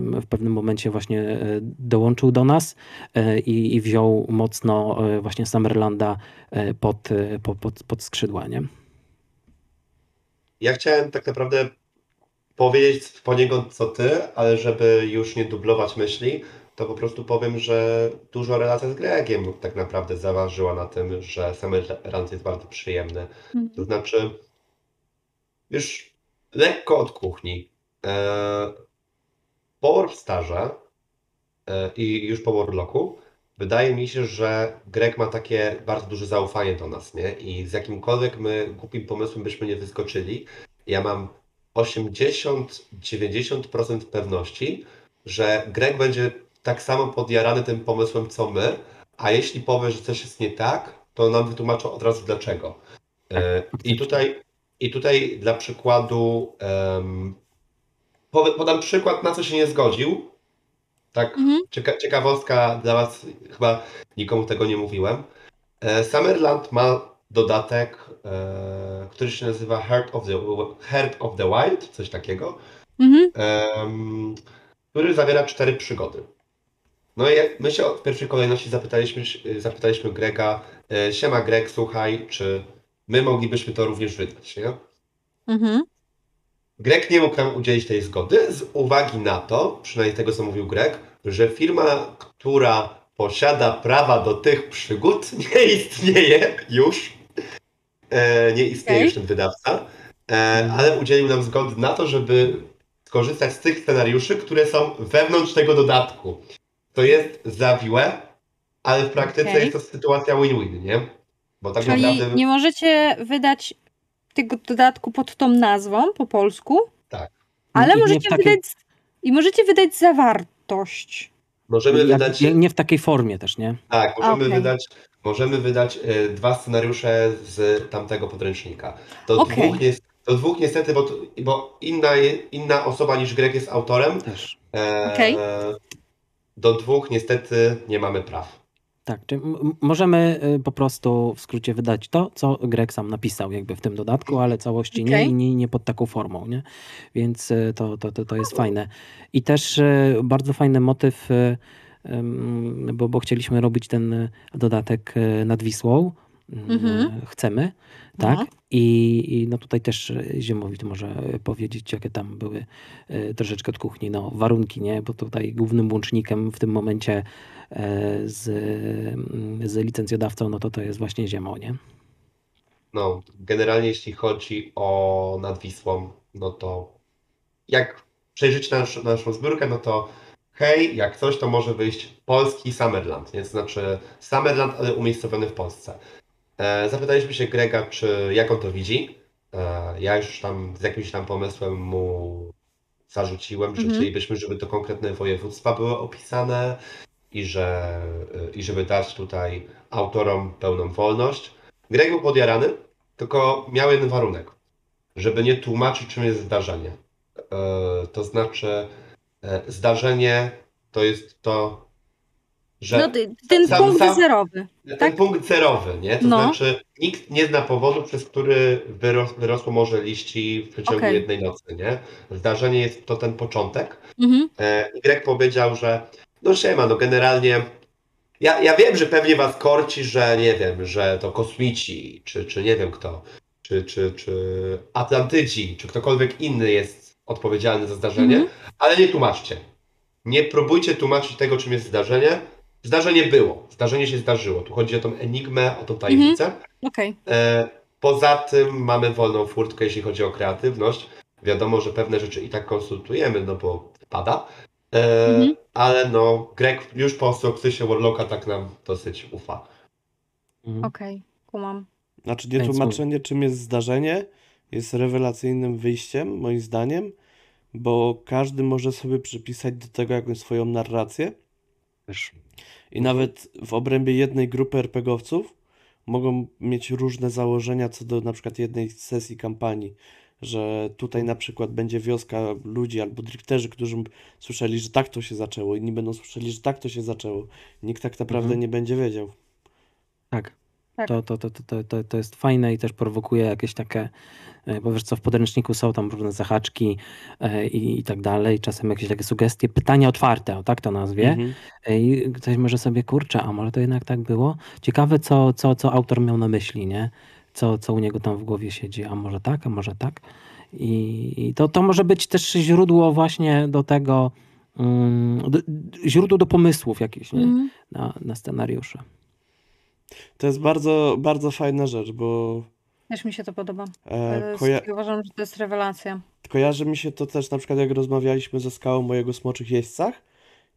w pewnym momencie właśnie dołączył do nas i, i wziął mocno właśnie Summerlanda pod, po- pod, pod skrzydła, nie? Ja chciałem tak naprawdę powiedzieć poniekąd co ty, ale żeby już nie dublować myśli, to po prostu powiem, że dużo relacja z Gregiem tak naprawdę zaważyła na tym, że Summerland jest bardzo przyjemny. To znaczy, już lekko od kuchni. E, po Warpstarze e, i już po Warlocku wydaje mi się, że Greg ma takie bardzo duże zaufanie do nas, nie? I z jakimkolwiek my głupim pomysłem byśmy nie wyskoczyli, ja mam 80-90% pewności, że Greg będzie tak samo podjarany tym pomysłem co my, a jeśli powie, że coś jest nie tak, to nam wytłumaczą od razu dlaczego. E, I tutaj, I tutaj dla przykładu powie- podam przykład, na co się nie zgodził. Tak, Mhm. cieka ciekawostka dla Was, chyba nikomu tego nie mówiłem. E, Summerland ma dodatek, e, który się nazywa Heart of the, Heart of the Wild, coś takiego, Mhm. który zawiera cztery przygody. No i my się w pierwszej kolejności zapytaliśmy, zapytaliśmy Grega, e, siema Greg, słuchaj, czy my moglibyśmy to również wydać, nie? Mhm. Greg nie mógł nam udzielić tej zgody z uwagi na to, przynajmniej tego co mówił Greg, że firma, która posiada prawa do tych przygód, nie istnieje już e, nie istnieje Okej. już ten wydawca, e, ale udzielił nam zgody na to, żeby skorzystać z tych scenariuszy, które są wewnątrz tego dodatku. To jest zawiłe, ale w praktyce Okej. jest to sytuacja win-win, nie? Bo tak Czyli naprawdę... nie możecie wydać tego dodatku pod tą nazwą po polsku, Tak. ale I możecie takiej- wydać i możecie wydać zawartość. Możemy Jak- wydać... nie, nie w takiej formie też, nie? Tak, możemy Okej. wydać, możemy wydać e, dwa scenariusze z tamtego podręcznika. Do, Okej. dwóch, nie, do dwóch niestety, bo, bo inna, inna osoba niż Greg jest autorem. Też. E, Okej. Do dwóch niestety nie mamy praw. Tak, czy możemy y, po prostu w skrócie wydać to, co Greg sam napisał jakby w tym dodatku, ale całości nie Okej. i nie, nie pod taką formą, nie? Więc y, to, to, to, to jest fajne. I też y, bardzo fajny motyw, bo, bo chcieliśmy robić ten dodatek nad Wisłą. Mhm. Chcemy, tak? No. I, I no tutaj też y, Ziemowit może powiedzieć, jakie tam były y, troszeczkę od kuchni, no warunki, nie? Bo tutaj głównym łącznikiem w tym momencie e, z, mm, z licencjodawcą, no to to jest właśnie Ziemo, nie? No, generalnie jeśli chodzi o nad Wisłą, no to jak przejrzycie nasz, naszą zbiórkę, no to hej, jak coś, to może wyjść polski Summerland, nie? To znaczy Summerland, ale umiejscowiony w Polsce. E, zapytaliśmy się Grega, czy jak on to widzi. E, ja już tam z jakimś tam pomysłem mu zarzuciłem, że Mhm. chcielibyśmy, żeby to konkretne województwa były opisane i, że, i żeby dać tutaj autorom pełną wolność. Greg był podjarany, tylko miał jeden warunek, żeby nie tłumaczyć, czym jest zdarzenie. E, to znaczy, e, zdarzenie to jest to, że No, ten sam- punkt sam- zerowy. ten tak? punkt zerowy, nie? To No. znaczy, nikt nie zna powodu, przez który wyros, wyrosło morze liści w przeciągu Okej. jednej nocy, nie? Zdarzenie jest to ten początek. Mhm. I Greg powiedział, że no siema, no generalnie ja, ja wiem, że pewnie was korci, że nie wiem, że to kosmici, czy, czy nie wiem kto, czy, czy, czy Atlantydzi, czy ktokolwiek inny jest odpowiedzialny za zdarzenie, Mhm. ale nie tłumaczcie. Nie próbujcie tłumaczyć tego, czym jest zdarzenie. Zdarzenie było, zdarzenie się zdarzyło. Tu chodzi o tą enigmę, o tą tajemnicę. Okej. E, Poza tym mamy wolną furtkę, jeśli chodzi o kreatywność. Wiadomo, że pewne rzeczy i tak konsultujemy, no bo pada. E, Mhm. Ale no, Greg już po sukcesie Warlocka tak nam dosyć ufa. Mhm. Okej, kumam. Znaczy nie tłumaczenie, czym jest zdarzenie, jest rewelacyjnym wyjściem, moim zdaniem, bo każdy może sobie przypisać do tego jakąś swoją narrację Też. i nawet w obrębie jednej grupy RPGowców mogą mieć różne założenia co do na przykład jednej sesji kampanii, że tutaj na przykład będzie wioska ludzi albo drifterzy, którzy słyszeli, że tak to się zaczęło, inni będą słyszeli, że tak to się zaczęło. Nikt tak naprawdę Mhm. nie będzie wiedział. Tak. Tak. To, to, to, to, to, to, jest fajne i też prowokuje jakieś takie, e, bo wiesz co, w podręczniku są tam różne zahaczki e, i, i tak dalej, czasem jakieś takie sugestie, pytania otwarte, o tak to nazwie. Mhm. E, I ktoś może sobie, kurczę, a może to jednak tak było? Ciekawe, co, co, co autor miał na myśli, nie? Co, co u niego tam w głowie siedzi, a może tak, a może tak? I, i to, to może być też źródło właśnie do tego, mm, do, źródło do pomysłów jakieś, nie? Mhm. Na, na scenariusze. To jest bardzo, bardzo fajna rzecz, bo Też mi się to podoba. e, koja- Uważam, że to jest rewelacja. kojarzy mi się to też na przykład jak rozmawialiśmy ze skałą mojego smoczych jeźdźcach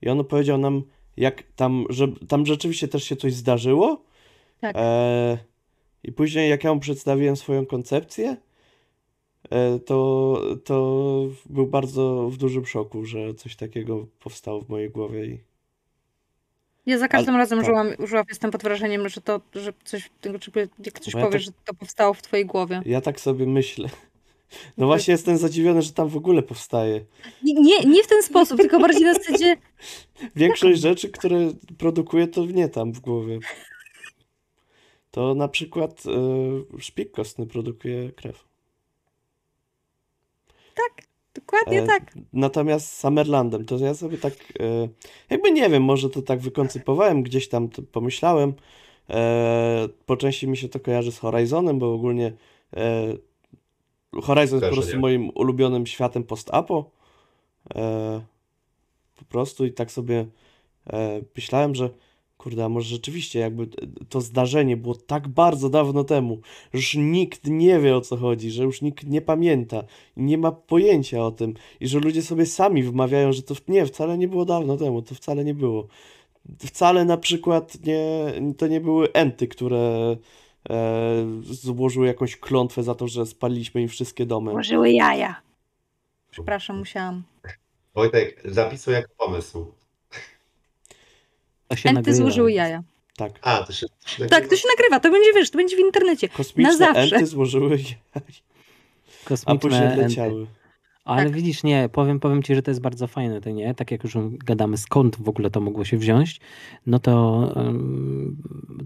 i on powiedział nam, jak tam, że tam rzeczywiście też się coś zdarzyło. Tak. E, I później jak ja mu przedstawiłem swoją koncepcję, e, to, to był bardzo w dużym szoku, że coś takiego powstało w mojej głowie i Ja za każdym razem tak. żyłam, żyłam, jestem pod wrażeniem, że to, że coś, jak coś Bo ja powiesz, tak- że to powstało w twojej głowie. ja tak sobie myślę. No właśnie jestem zadziwiony, że tam w ogóle powstaje. Nie, nie, nie w ten sposób, tylko bardziej na zasadzie, Większość rzeczy, które produkuję, to nie tam w głowie. To na przykład y, szpik kostny produkuje krew. Dokładnie E, tak. Natomiast z Summerlandem, to ja sobie tak, e, jakby nie wiem, może to tak wykoncypowałem, gdzieś tam to pomyślałem. E, po części mi się to kojarzy z Horizonem, bo ogólnie e, Horizon jest po prostu nie. moim ulubionym światem post-apo. E, po prostu i tak sobie e, myślałem, że kurde, a może rzeczywiście jakby to zdarzenie było tak bardzo dawno temu, że już nikt nie wie o co chodzi, że już nikt nie pamięta i nie ma pojęcia o tym i że ludzie sobie sami wmawiają, że to w- nie, wcale nie było dawno temu, to wcale nie było. Wcale na przykład nie, to nie były enty, które e, złożyły jakąś klątwę za to, że spaliliśmy im wszystkie domy. Włożyły jaja. Przepraszam, musiałam. Wojtek, zapisuj jako pomysł. To się Enty nagrywa. złożyły jaja. Tak. A, to się... To się Tak, to się nagrywa, to będzie, wiesz, to będzie w internecie. Kosmiczne zawsze. enty złożyły jaj, a Kosmiczne później enty. leciały. Ale Tak. widzisz, nie, powiem, powiem ci, że to jest bardzo fajne, to nie? Tak jak już gadamy, skąd w ogóle to mogło się wziąć, no to em,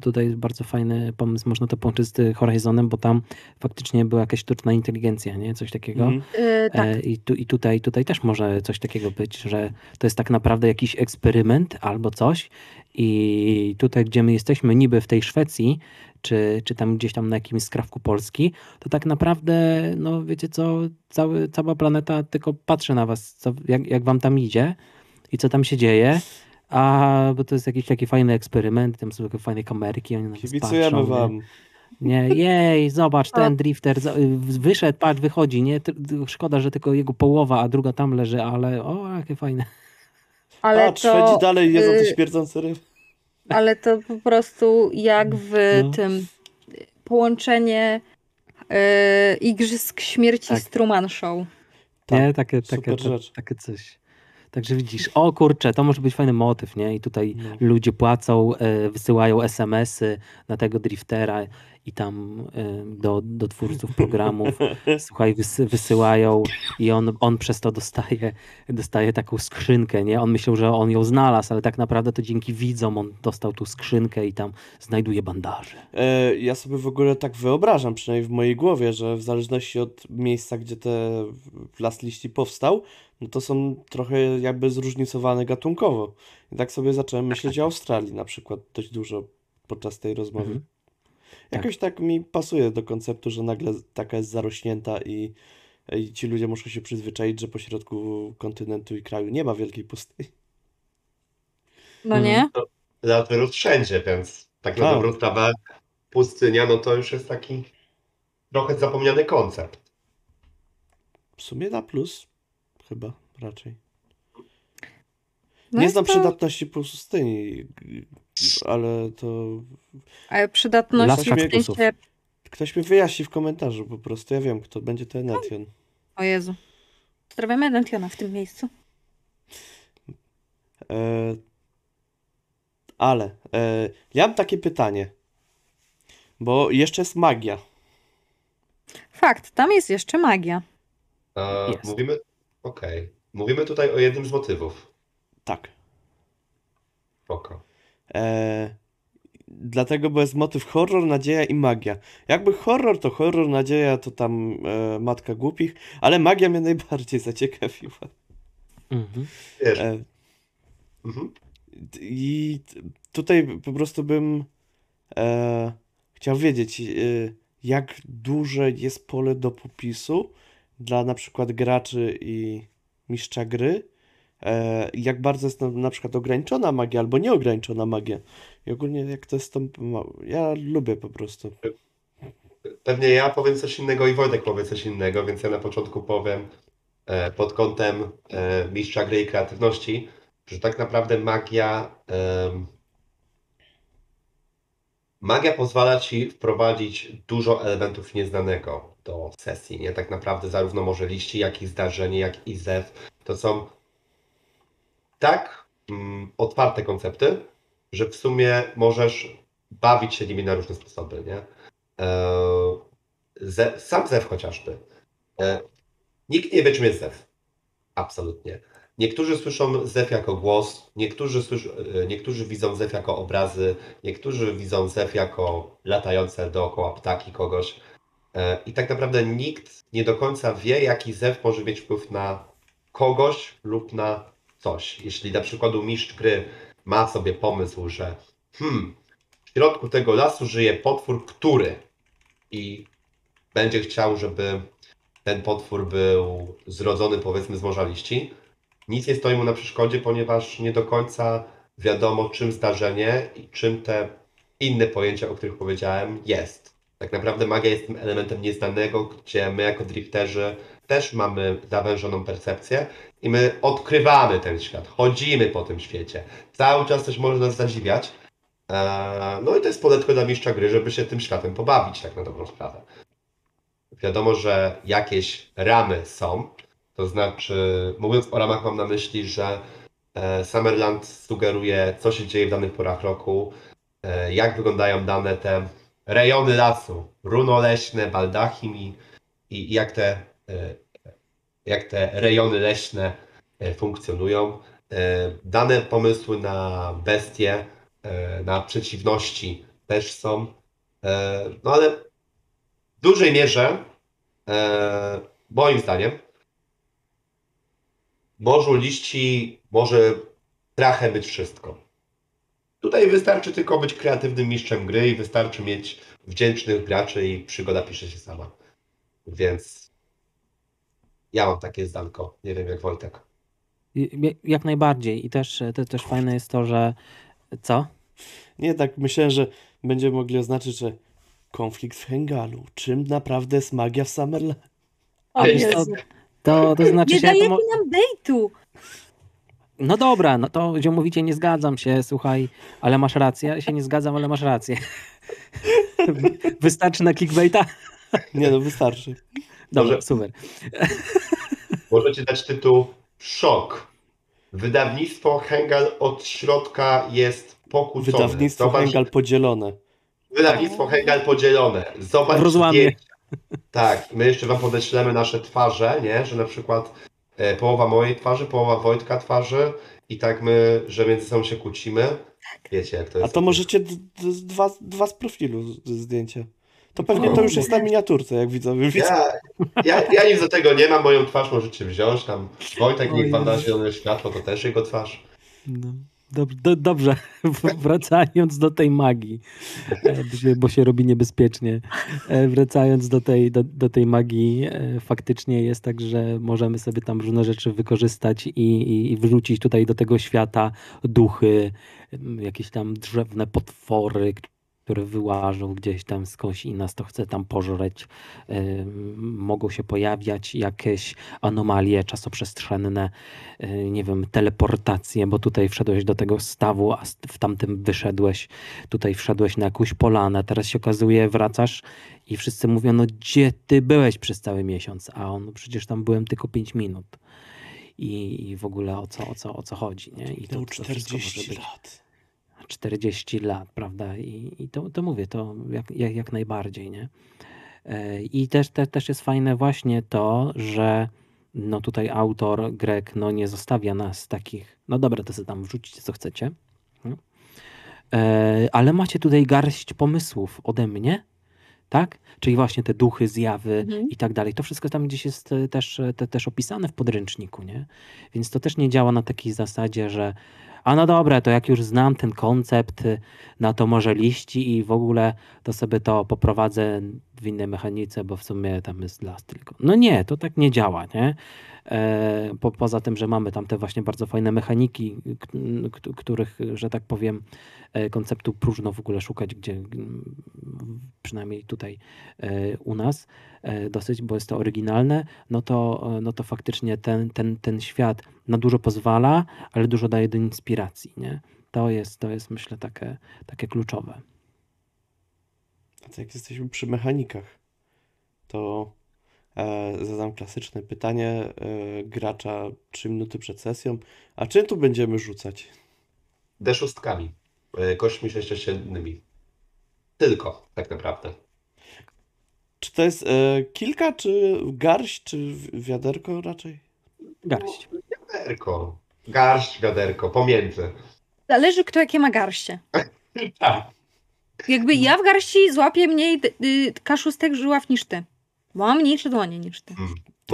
tutaj jest bardzo fajny pomysł, można to połączyć z Horizonem, bo tam faktycznie była jakaś sztuczna inteligencja, nie? Coś takiego. Mhm. Yy, tak. E, I, tu, I tutaj, tutaj też może coś takiego być, że to jest tak naprawdę jakiś eksperyment albo coś. I tutaj, gdzie my jesteśmy, niby w tej Szwecji, czy, czy tam gdzieś tam na jakimś skrawku Polski, to tak naprawdę, no wiecie co, cały, cała planeta tylko patrzy na was, co, jak, jak wam tam idzie i co tam się dzieje. A bo to jest jakiś taki fajny eksperyment, tam są takie fajne kamerki, oni na nas patrzą, nie? wam. Nie, jej, zobacz, ten drifter wyszedł, patrz, wychodzi, nie? Szkoda, że tylko jego połowa, a druga tam leży, ale o, jakie fajne. Ale Patrz, to, dalej jedzą te y, śmierdzące ryby. Ale to po prostu jak w No. tym połączenie yy, Igrzysk Śmierci Tak. z Truman Show. Tak, nie, takie, takie, takie coś. Także widzisz, o kurczę, to może być fajny motyw, nie? I tutaj No. ludzie płacą, e, wysyłają SMS-y na tego driftera i tam e, do, do twórców programów, słuchaj, wysy, wysyłają i on, on przez to dostaje, dostaje taką skrzynkę, nie? On myślał, że on ją znalazł, ale tak naprawdę to dzięki widzom on dostał tą skrzynkę i tam znajduje bandaże. E, ja sobie w ogóle tak wyobrażam, przynajmniej w mojej głowie, że w zależności od miejsca, gdzie te las liści powstał, no to są trochę jakby zróżnicowane gatunkowo. I tak sobie zacząłem myśleć o Australii na przykład dość dużo podczas tej rozmowy. Mhm. Jakoś tak mi pasuje do konceptu, że nagle taka jest zarośnięta i, i ci ludzie muszą się przyzwyczaić, że pośrodku kontynentu i kraju nie ma wielkiej pustyni. No Mhm. nie? Lat wyrósł wszędzie, więc tak na Tak. dobrą sprawę pustynia, no to już jest taki trochę zapomniany koncept. W sumie na plus, chyba raczej. No Nie znam to- przydatności pustyni, ale to Ale przydatność w sensie... ktoś mi wyjaśni w komentarzu po prostu. Ja wiem, kto będzie ten Etienne. O Jezu. Pozdrawiamy Dentiona w tym miejscu. E, ale e, ja mam takie pytanie, bo jeszcze jest magia. Fakt, tam jest jeszcze magia. E, Jest. Mówimy, okej, mówimy tutaj o jednym z motywów. Tak. Spoko. E, dlatego, bo jest motyw horror, nadzieja i magia. Jakby horror to horror, nadzieja to tam e, matka głupich, ale magia mnie najbardziej zaciekawiła. Mhm. Wiesz, E, mhm. I tutaj po prostu bym e, chciał wiedzieć, e, jak duże jest pole do popisu dla na przykład graczy i mistrza gry. E, jak bardzo jest na, na przykład ograniczona magia albo nieograniczona magia. I ogólnie jak to jest to. ma- Ja lubię po prostu. Pewnie ja powiem coś innego i Wojtek powie coś innego, więc ja na początku powiem e, pod kątem e, mistrza gry i kreatywności, że tak naprawdę magia magia pozwala ci wprowadzić dużo elementów nieznanego do sesji, nie? Tak naprawdę zarówno może liści, jak i zdarzenie, jak i zew. To są tak mm, otwarte koncepty, że w sumie możesz bawić się nimi na różne sposoby, nie? E, sam zew chociażby. E, nikt nie wie, czym jest zew. Absolutnie. Niektórzy słyszą zew jako głos, niektórzy, słysz, e, niektórzy widzą zew jako obrazy, niektórzy widzą zew jako latające dookoła ptaki kogoś. I tak naprawdę nikt nie do końca wie, jaki zew może mieć wpływ na kogoś lub na coś. Jeśli na przykład mistrz gry ma sobie pomysł, że hmm, w środku tego lasu żyje potwór, który i będzie chciał, żeby ten potwór był zrodzony powiedzmy z morza liści, nic nie stoi mu na przeszkodzie, ponieważ nie do końca wiadomo, czym zdarzenie i czym te inne pojęcia, o których powiedziałem, jest. Tak naprawdę magia jest tym elementem nieznanego, gdzie my jako drifterzy też mamy zawężoną percepcję i my odkrywamy ten świat, chodzimy po tym świecie. Cały czas coś może nas zadziwiać. Eee, No i to jest poletko dla mistrza gry, żeby się tym światem pobawić, tak na dobrą sprawę. Wiadomo, że jakieś ramy są, to znaczy, mówiąc o ramach, mam na myśli, że e, Summerland sugeruje, co się dzieje w danych porach roku, e, jak wyglądają dane te rejony lasu, runoleśne, baldachim i, i jak te, e, jak te rejony leśne e, funkcjonują. E, Dane pomysły na bestie, e, na przeciwności też są. No ale w dużej mierze, moim zdaniem, morzu liści może trochę być wszystko. Tutaj wystarczy tylko być kreatywnym mistrzem gry i wystarczy mieć wdzięcznych graczy i przygoda pisze się sama. Więc ja mam takie zdanko. Nie wiem jak Wojtek. Jak najbardziej. I też, to, też fajne jest to, że co? Nie, tak myślałem, że będziemy mogli oznaczyć, że konflikt w Hengalu. Czym naprawdę jest magia w Summerland? O Jezu. Jezu. To, to znaczy Nie się. To dajecie mo- nam bejtu. no dobra, no to ziomowicie nie zgadzam się, słuchaj, ale masz rację. Ja się nie zgadzam, ale masz rację. Wystarczy na clickbaita? Nie, no wystarczy. Dobra, Może- super. Możecie dać tytuł Szok. Wydawnictwo Hengal od środka jest pokłócone. Wydawnictwo Zobacz- Hengal podzielone. Wydawnictwo Hengal podzielone. Zobacz rozłamie. zdjęcia. Tak, my jeszcze wam podeślemy nasze twarze, nie? Że na przykład e, połowa mojej twarzy, połowa Wojtka twarzy i tak my, że między sobą się kłócimy. Wiecie jak to A jest. to możecie d- d- dwa, dwa z profilu z- zdjęcia. To pewnie to już jest na miniaturce, jak widzowie widzą. Ja, ja, ja nic do tego nie mam, moją twarz możecie wziąć. Tam Wojtek niech wam da zielone światło, to też jego twarz. No, dob, do, dobrze, wracając do tej magii, e, bo się, robi niebezpiecznie. E, Wracając do tej, do, do tej magii, e, faktycznie jest tak, że możemy sobie tam różne rzeczy wykorzystać i, i, i wrzucić tutaj do tego świata duchy, jakieś tam drzewne potwory, które wyłażą gdzieś tam skądś i nas to chce tam pożreć. Em, Mogą się pojawiać jakieś anomalie czasoprzestrzenne, y, nie wiem, teleportację, bo tutaj wszedłeś do tego stawu, a w tamtym wyszedłeś, tutaj wszedłeś na jakąś polanę, teraz się okazuje, wracasz i wszyscy mówią, no gdzie ty byłeś przez cały miesiąc, a on, no przecież tam byłem tylko 5 minut. I, I w ogóle o co, o co, o co chodzi, nie? I To może 40 być- lat. 40 lat, prawda? I, i to, to mówię, to jak, jak, jak najbardziej, nie? E, I też, te, też jest fajne właśnie to, że no tutaj autor Grek no nie zostawia nas takich, no dobra, to sobie tam wrzućcie co chcecie, no. E, ale macie tutaj garść pomysłów ode mnie, tak? Czyli właśnie te duchy, zjawy Mhm. i tak dalej. To wszystko tam gdzieś jest e, też, te, też opisane w podręczniku, nie? Więc to też nie działa na takiej zasadzie, że a no dobra, to jak już znam ten koncept y, na to może liści i w ogóle to sobie to poprowadzę w innej mechanice, bo w sumie tam jest las tylko. No nie, to tak nie działa, nie? E, po, poza tym, że mamy tam te właśnie bardzo fajne mechaniki, których, że tak powiem, e, konceptu próżno w ogóle szukać, gdzie przynajmniej tutaj e, u nas dosyć, bo jest to oryginalne, no to, e, no to faktycznie ten, ten, ten świat na dużo pozwala, ale dużo daje do inspiracji, nie? To jest, to jest myślę takie, takie kluczowe. A to jak jesteśmy przy mechanikach, to e, zadam klasyczne pytanie e, gracza 3 minuty przed sesją. A czym tu będziemy rzucać? D6, e, kośćmi sześciościennymi. Tylko, tak naprawdę. Czy to jest e, kilka, czy garść, czy wi- wiaderko raczej? Garść. Wiaderko. Garść, wiaderko, pomiędzy. Zależy kto jakie ma garście. Tak. Jakby ja w garści złapię mniej y, kaszustek żyław niż ty. Bo mam mniejsze dłonie niż ty. Może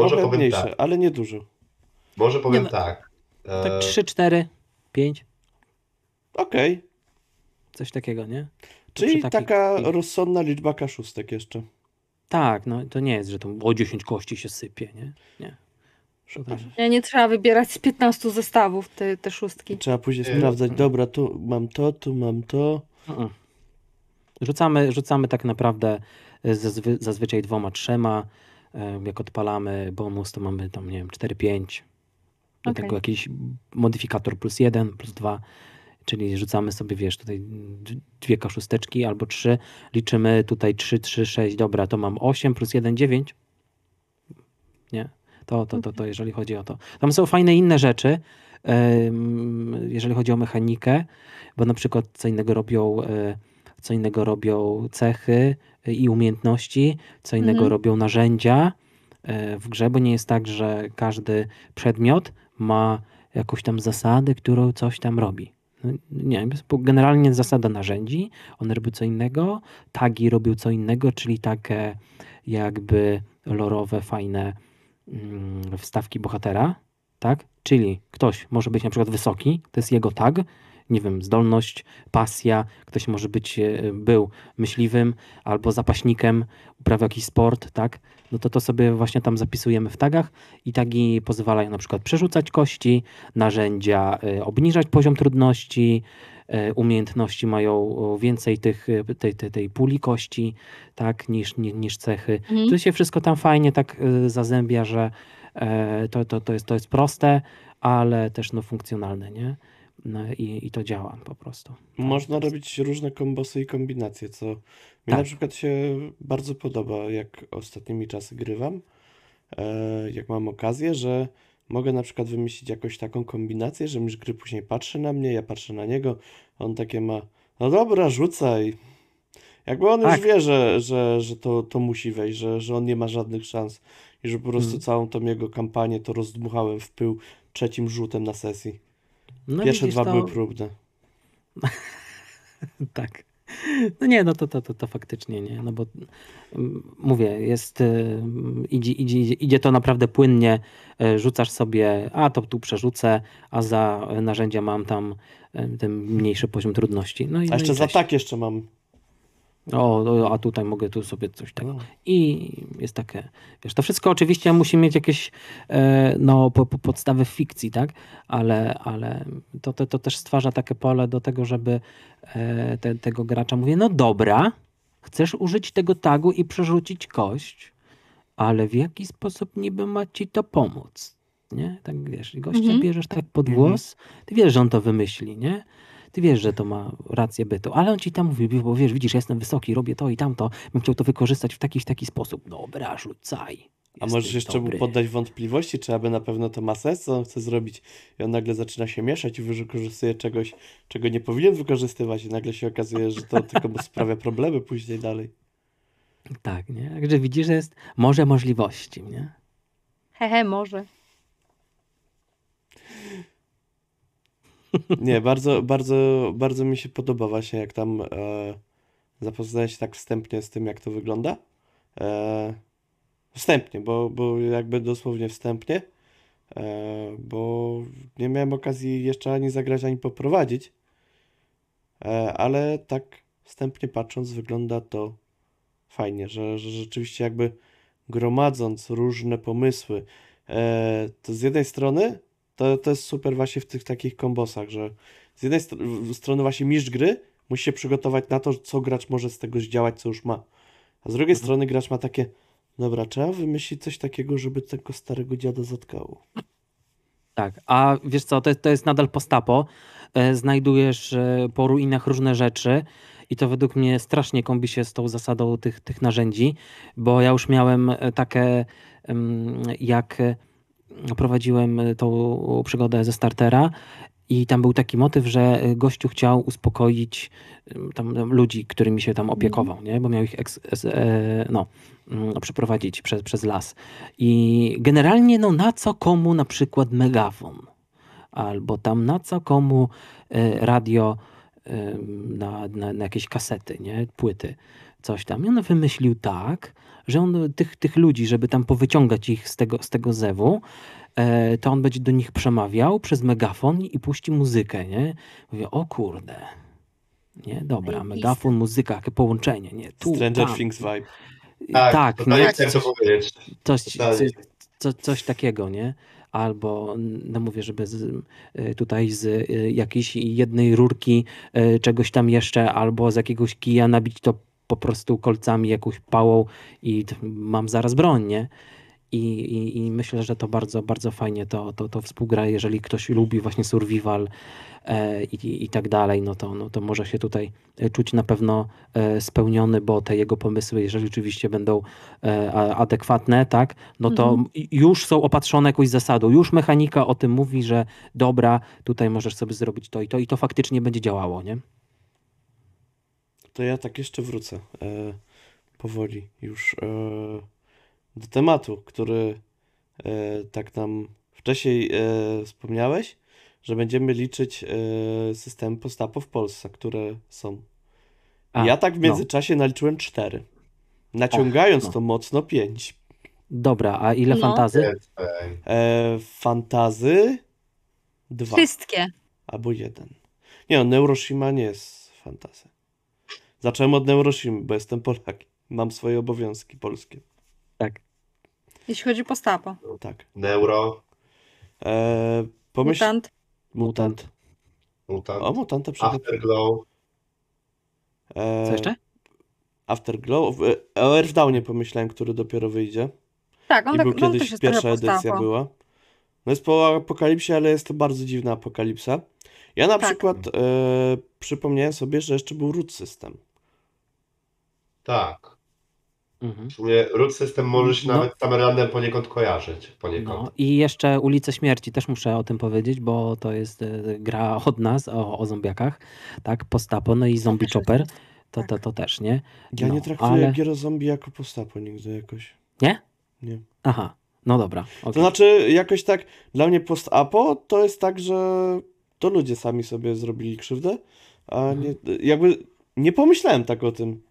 Trochę powiem mniejsze, tak. ale nie dużo. Może powiem no- tak. E, Tak 3, 4, 5, Okej, coś takiego, nie? czyli takiej- taka rozsądna liczba kaszustek jeszcze. Tak, no to nie jest, że to o 10 kości się sypie, nie? Nie. Nie, nie trzeba wybierać z 15 zestawów te, te szóstki. Trzeba później Nie. sprawdzać, dobra, tu mam to, tu mam to. Rzucamy, rzucamy tak naprawdę e, zazwy, zazwyczaj dwoma, trzema. E, Jak odpalamy bonus, to mamy tam, nie wiem, 4-5. Do Okej. tego jakiś modyfikator plus jeden, plus dwa. Czyli rzucamy sobie, wiesz, tutaj dwie kaszusteczki albo trzy. Liczymy tutaj 3, 3, 6. Dobra, to mam 8 plus 1, 9. Nie? To, to, to, to jeżeli chodzi o to. Tam są fajne inne rzeczy, jeżeli chodzi o mechanikę, bo na przykład co innego robią, e, co innego robią cechy i umiejętności, co innego Mhm. robią narzędzia e, w grze, bo nie jest tak, że każdy przedmiot ma jakąś tam zasadę, którą coś tam robi. Nie, po- generalnie zasada narzędzi, one robią co innego, tagi robią co innego, czyli takie jakby lorowe, fajne mm, wstawki bohatera, tak? Czyli ktoś może być na przykład wysoki, to jest jego tag, nie wiem, zdolność, pasja, ktoś może być, e, był myśliwym albo zapaśnikiem, uprawiał jakiś sport, tak? No to to sobie właśnie tam zapisujemy w tagach i tagi pozwalają na przykład przerzucać kości, narzędzia e, obniżać poziom trudności, e, umiejętności mają więcej tych, e, tej, tej, tej puli kości, tak, niż, ni- niż cechy. Mhm. To się wszystko tam fajnie tak zazębia, że to, to, to, jest, to jest proste, ale też no, funkcjonalne, nie? No, i, I to działa po prostu. Tak, Można jest- robić różne kombosy i kombinacje, co mi Tak. na przykład się bardzo podoba, jak ostatnimi czasy grywam, e, jak mam okazję, że mogę na przykład wymyślić jakąś taką kombinację, że mistrz gry później patrzy na mnie, ja patrzę na niego, on takie ma, no dobra, rzucaj. Jakby on już Tak. wie, że, że, że to, to musi wejść, że, że on nie ma żadnych szans i że po prostu Mm. całą tą jego kampanię to rozdmuchałem w pył trzecim rzutem na sesji. No, Pierwsze widzisz, dwa to- były próbne. Tak. No nie, no to, to, to, to faktycznie nie, no bo mm, mówię, jest, y, idzie, idzie, idzie, to naprawdę płynnie, y, rzucasz sobie, a to tu przerzucę, a za narzędzia mam tam y, ten mniejszy poziom trudności. No i, A no jeszcze i za tak jeszcze mam. O, a tutaj mogę tu sobie coś tak. No. I jest takie, wiesz, to wszystko oczywiście musi mieć jakieś e, no, po, po podstawy fikcji, tak? Ale, ale to, to, to też stwarza takie pole do tego, żeby e, te, tego gracza mówię, no dobra, chcesz użyć tego tagu i przerzucić kość, ale w jaki sposób niby ma ci to pomóc? Nie? Tak wiesz, gościa Mhm. bierzesz tak pod Mhm. głos, ty wiesz, że on to wymyśli, nie? Ty wiesz, że to ma rację bytu, ale on ci tam mówi, bo wiesz, widzisz, ja jestem wysoki, robię to i tamto, bym chciał to wykorzystać w taki, w taki sposób. Dobra, rzucaj. A możesz jeszcze mu dobry. poddać wątpliwości, czy aby na pewno to ma sens, co on chce zrobić i on nagle zaczyna się mieszać i wykorzystuje czegoś, czego nie powinien wykorzystywać i nagle się okazuje, że to tylko sprawia problemy później dalej. Tak, nie? Także widzisz, że jest morze możliwości, nie? Hehe, może. Nie, bardzo, bardzo, bardzo mi się podoba właśnie, jak tam e, się tak wstępnie z tym, jak to wygląda. E, wstępnie, bo, bo jakby dosłownie wstępnie, e, bo nie miałem okazji jeszcze ani zagrać, ani poprowadzić. E, ale tak wstępnie patrząc, wygląda to fajnie, że, że rzeczywiście jakby gromadząc różne pomysły, e, to z jednej strony to, to jest super właśnie w tych takich kombosach, że z jednej str- strony właśnie mistrz gry musi się przygotować na to, co gracz może z tego zdziałać, co już ma. A z drugiej Mhm. strony gracz ma takie, dobra, trzeba wymyślić coś takiego, żeby tego starego dziada zatkało. Tak, a wiesz co, to, to jest nadal postapo. E, Znajdujesz e, po ruinach różne rzeczy i to według mnie strasznie kombi się z tą zasadą tych, tych narzędzi, bo ja już miałem e, takie, jak prowadziłem e, tą przygodę ze startera i tam był taki motyw, że e, gościu chciał uspokoić tam ludzi, którymi się tam opiekował, nie? bo miał ich eks, e, no, mm, przeprowadzić przez, przez las. I generalnie no na co komu na przykład megafon, albo tam na co komu e, radio e, na, na, na jakieś kasety, nie? płyty, coś tam. I on wymyślił tak, że on tych, tych ludzi, żeby tam powyciągać ich z tego, z tego zewu, e, to on będzie do nich przemawiał przez megafon i puści muzykę, nie? Mówię, o kurde. Nie, dobra, megafon, muzyka, jakie połączenie, nie? Tu, Stranger tam. Things vibe. Tak, tak totalnie nie? chciałem to powiedzieć. Coś, coś, co, coś takiego, nie? albo no mówię, żeby z, y, tutaj z y, jakiejś jednej rurki czegoś tam jeszcze, albo z jakiegoś kija nabić to po prostu kolcami, jakąś pałą i mam zaraz broń, nie? I, i, I myślę, że to bardzo, bardzo fajnie to, to, to współgra. Jeżeli ktoś lubi właśnie survival e, i, i tak dalej, no to, no to może się tutaj e, czuć na pewno e, spełniony, bo te jego pomysły, jeżeli oczywiście będą e, adekwatne, tak, no to Mhm. już są opatrzone jakąś zasadą. Już mechanika o tym mówi, że dobra, tutaj możesz sobie zrobić to i to i to faktycznie będzie działało, nie? To ja tak jeszcze wrócę e, powoli już e, do tematu, który e, tak nam wcześniej e, wspomniałeś, że będziemy liczyć e, system postapo w Polsce, które są. A, ja tak w no. międzyczasie naliczyłem cztery. Naciągając no. to mocno pięć. Dobra, a ile No. fantazy? E, fantazy dwa Wszystkie. albo jeden. Nie no, Neuroshima nie jest fantazy. Zacząłem od Neuroshimy, bo jestem Polak. Mam swoje obowiązki polskie. Tak. Jeśli chodzi o postapo. Tak. Neuro, E, pomyśl... Mutant. Mutant. mutant, O, mutanta przede afterglow, e, Co jeszcze? Afterglow. O Earthdownie pomyślałem, który dopiero wyjdzie. Tak, on, I tak, był no, on kiedyś też pierwsza edycja postapo. była. No jest po apokalipsie, ale jest to bardzo dziwna apokalipsa. Ja na Tak. przykład e, przypomniałem sobie, że jeszcze był root system. Tak. Mhm. W sumie root system może się No. nawet z Summerlandem poniekąd kojarzyć. Poniekąd. No i jeszcze Ulice Śmierci, też muszę o tym powiedzieć, bo to jest e, gra od nas o, o zombiakach, tak, postapo, no i Zombie Chopper, to, tak. to, to też, nie? Ja No, nie traktuję ale- gier o zombie jako postapo nigdy jakoś. Nie? Nie. Aha, no dobra, To okej. znaczy, jakoś tak, dla mnie post-apo to jest tak, że to ludzie sami sobie zrobili krzywdę, a Mhm. nie, jakby nie pomyślałem tak o tym.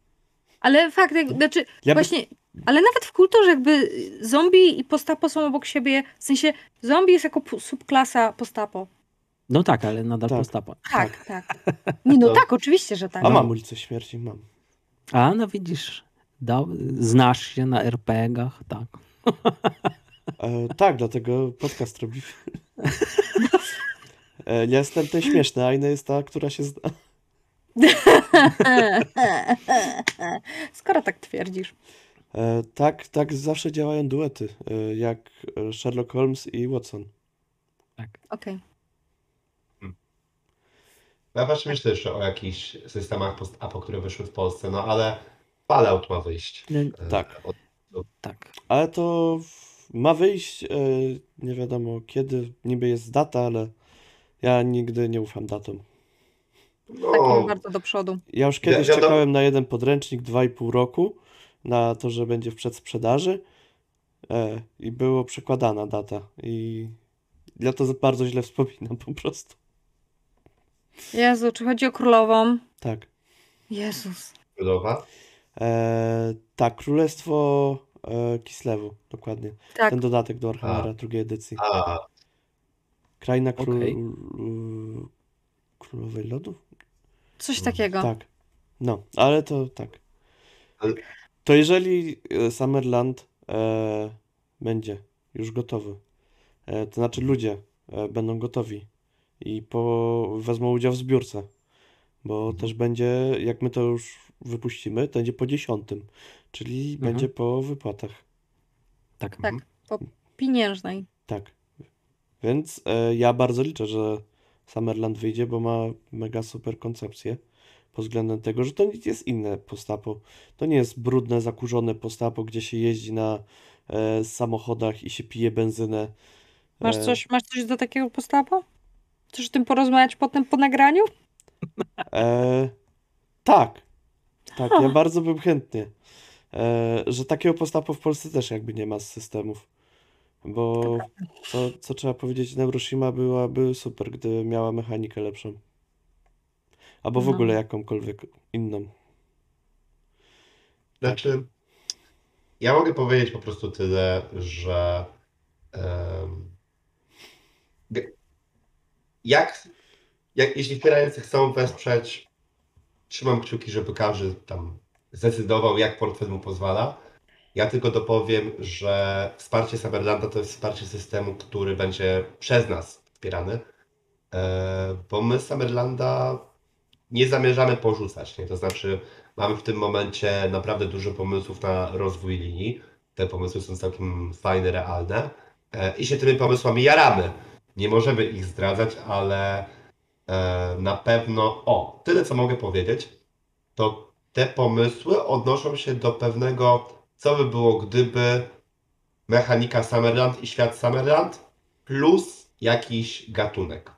Ale fakt, jak, znaczy Ja by- właśnie, ale nawet w kulturze jakby zombie i postapo są obok siebie, w sensie zombie jest jako subklasa postapo. No tak, ale nadal Tak. postapo. Tak, tak. Nie, no To- tak, oczywiście, że tak. A mam ulicę śmierci, mam. A, no widzisz, do, znasz się na RPG-ach, tak. E, tak, dlatego podcast robi. e, ja jestem ten śmieszny, a inna jest ta, która się zna. Skoro tak twierdzisz. E, tak, tak zawsze działają duety, e, jak Sherlock Holmes i Watson. tak. Okej. Ja właśnie myślę jeszcze o jakichś systemach post-apo, które wyszły w Polsce, no ale Fallout ma wyjść. No, E, Tak. Od, tak. Ale to ma wyjść, e, nie wiadomo kiedy, niby jest data, ale ja nigdy nie ufam datom. No, Tak bardzo do przodu. Ja już kiedyś wiadomo- czekałem na jeden podręcznik 2,5 roku, na to, że będzie w przedsprzedaży e, i było przekładana data i ja to bardzo źle wspominam po prostu. Jezu, czy chodzi o królową? Tak. Jezus. budowa. E, tak, Królestwo e, Kislewu, dokładnie. Tak, Ten dodatek do Warhammera drugiej edycji. A, Kraina król... Okej. y, Królowej Lodu? Coś takiego. Tak. No, ale to tak. To jeżeli e, Summerland e, będzie już gotowy, e, to znaczy ludzie e, będą gotowi i po, wezmą udział w zbiórce, bo też będzie, jak my to już wypuścimy, to będzie po dziesiątym, czyli Mhm. będzie po wypłatach. Tak. Tak, po pieniężnej. Tak. Więc e, ja bardzo liczę, że Summerland wyjdzie, bo ma mega super koncepcję. Pod względem tego, że to nie jest inne postapo. To nie jest brudne, zakurzone postapo, gdzie się jeździ na e, samochodach i się pije benzynę. Masz E, coś, masz coś do takiego postapo? Chcesz o tym porozmawiać potem po nagraniu? E, tak. Tak, ja bardzo bym chętnie. E, że takiego postapo w Polsce też jakby nie ma z systemów. Bo co, co trzeba powiedzieć, Neuroshima byłaby super, gdyby miała mechanikę lepszą. Albo w No. ogóle jakąkolwiek inną. Znaczy, ja mogę powiedzieć po prostu tyle, że g- jak, jak jeśli wspierający chcą wesprzeć, trzymam kciuki, żeby każdy tam zdecydował, jak portfel mu pozwala. Ja tylko dopowiem, że wsparcie Summerlanda to jest wsparcie systemu, który będzie przez nas wspierany, e, bo my Summerlanda nie zamierzamy porzucać. Nie? To znaczy, mamy w tym momencie naprawdę dużo pomysłów na rozwój linii. Te pomysły są całkiem fajne, realne e, i się tymi pomysłami jaramy. Nie możemy ich zdradzać, ale e, na pewno. O, tyle co mogę powiedzieć, to te pomysły odnoszą się do pewnego, co by było, gdyby mechanika Summerland i świat Summerland plus jakiś gatunek.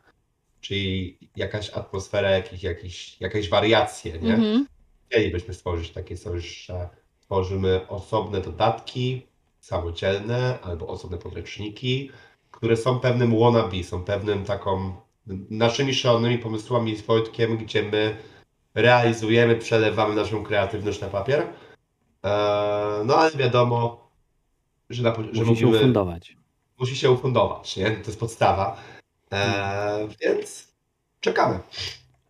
Czyli jakaś atmosfera, jakiś, jakiś, jakieś wariacje, nie? Mhm. Chcielibyśmy stworzyć takie coś, że tworzymy osobne dodatki, samodzielne albo osobne podręczniki, które są pewnym wannabe, są pewnym taką naszymi szalonymi pomysłami z Wojtkiem, gdzie my realizujemy, przelewamy naszą kreatywność na papier. Eee, no ale wiadomo, że, na, że Musi się ufundować. musi się ufundować, nie? To jest podstawa. Eee, więc czekamy.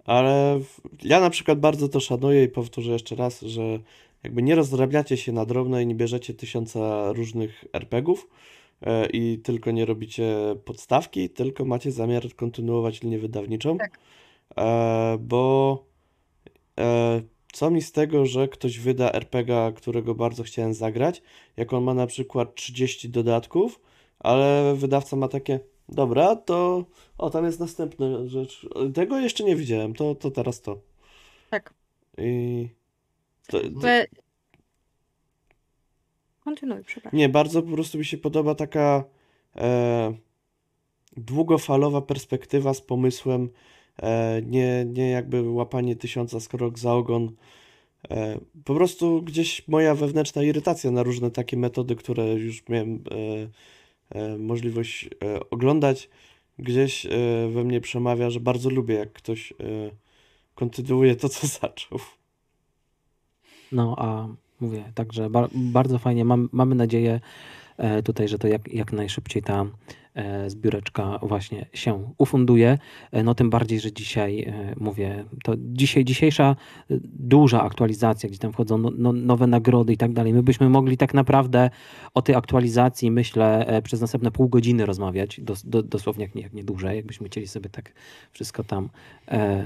Ale ja na przykład bardzo to szanuję i powtórzę jeszcze raz, że jakby nie rozdrabiacie się na drobno i nie bierzecie tysiąca różnych RPGów e, i tylko nie robicie podstawki, tylko macie zamiar kontynuować linię wydawniczą. Tak. E, bo e, co mi z tego, że ktoś wyda RPG, którego bardzo chciałem zagrać, jak on ma na przykład 30 dodatków, ale wydawca ma takie, dobra, to o, tam jest następna rzecz. Tego jeszcze nie widziałem, to, to teraz to. Tak. I to, Be... Kontynuuj, przepraszam. nie, bardzo po prostu mi się podoba taka e, długofalowa perspektywa z pomysłem, nie, nie jakby łapanie tysiąca skrok za ogon. E, po prostu gdzieś moja wewnętrzna irytacja na różne takie metody, które już miałem e, e, możliwość e, oglądać, gdzieś e, we mnie przemawia, że bardzo lubię, jak ktoś e, kontynuuje to, co zaczął. No a mówię, także ba bardzo fajnie. Mam, mamy nadzieję e, tutaj, że to jak, jak najszybciej ta e, zbióreczka właśnie się ufunduje. E, no tym bardziej, że dzisiaj e, mówię, to dzisiaj, dzisiejsza e, duża aktualizacja, gdzie tam wchodzą no, no, nowe nagrody i tak dalej. My byśmy mogli tak naprawdę o tej aktualizacji, myślę, e, przez następne pół godziny rozmawiać, dos, do, dosłownie jak nie, jak nie dłużej, jakbyśmy chcieli sobie tak wszystko tam e,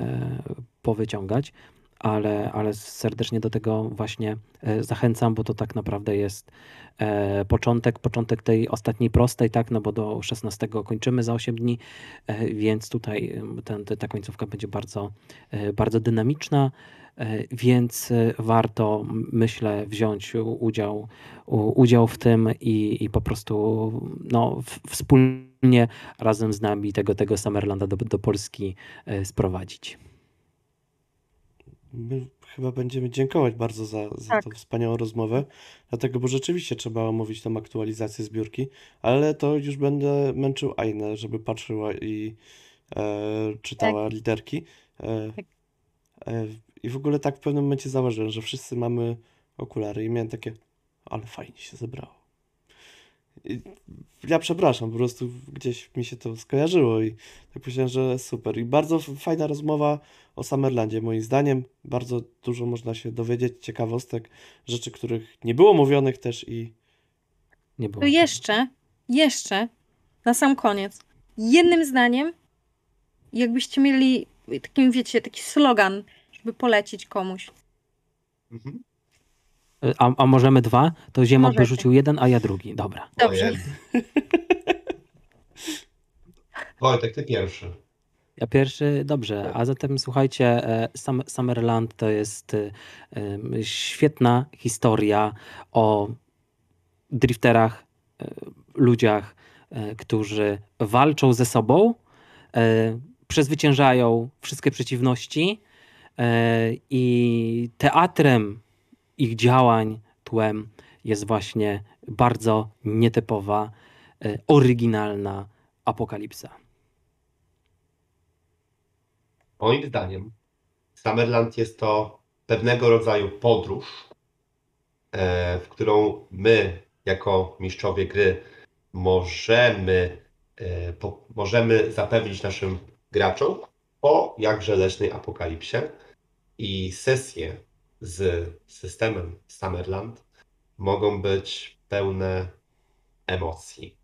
powyciągać ale, ale serdecznie do tego właśnie e, zachęcam, bo to tak naprawdę jest e, początek, początek tej ostatniej prostej, tak, no bo do 16 kończymy za 8 dni, e, więc tutaj ten, ta końcówka będzie bardzo, bardzo dynamiczna, więc warto, myślę, wziąć udział, udział w tym i, i po prostu no, wspólnie razem z nami tego, tego Summerlanda do, do Polski sprowadzić. My chyba będziemy dziękować bardzo za, za Tak. tą wspaniałą rozmowę, dlatego, bo rzeczywiście trzeba omówić tą aktualizację zbiórki, ale to już będę męczył Ainę, żeby patrzyła i e, czytała literki. E, Tak. e, I w ogóle tak w pewnym momencie zauważyłem, że wszyscy mamy okulary i miałem takie, ale fajnie się zebrało. Ja przepraszam, po prostu gdzieś mi się to skojarzyło i tak myślałem, że super. I bardzo fajna rozmowa o Summerlandzie, moim zdaniem. Bardzo dużo można się dowiedzieć, ciekawostek, rzeczy, których nie było mówionych też i Nie było. To jeszcze, jeszcze, na sam koniec, jednym zdaniem, jakbyście mieli takim, wiecie, taki slogan, żeby polecić komuś. Mhm. A, a możemy dwa? To Ziemon Możecie. wyrzucił jeden, a ja drugi. Dobra. Dobrze. Wojtek, ty pierwszy. Ja pierwszy, dobrze. A zatem słuchajcie, e, Sum- Summerland to jest e, świetna historia o drifterach, e, ludziach, którzy walczą ze sobą, przezwyciężają wszystkie przeciwności i teatrem ich działań, tłem jest właśnie bardzo nietypowa, e, oryginalna apokalipsa. Moim zdaniem Summerland jest to pewnego rodzaju podróż, e, w którą my, jako mistrzowie gry, możemy, e, możemy zapewnić naszym graczom po jakże leśnej apokalipsie i sesje z systemem Summerland mogą być pełne emocji.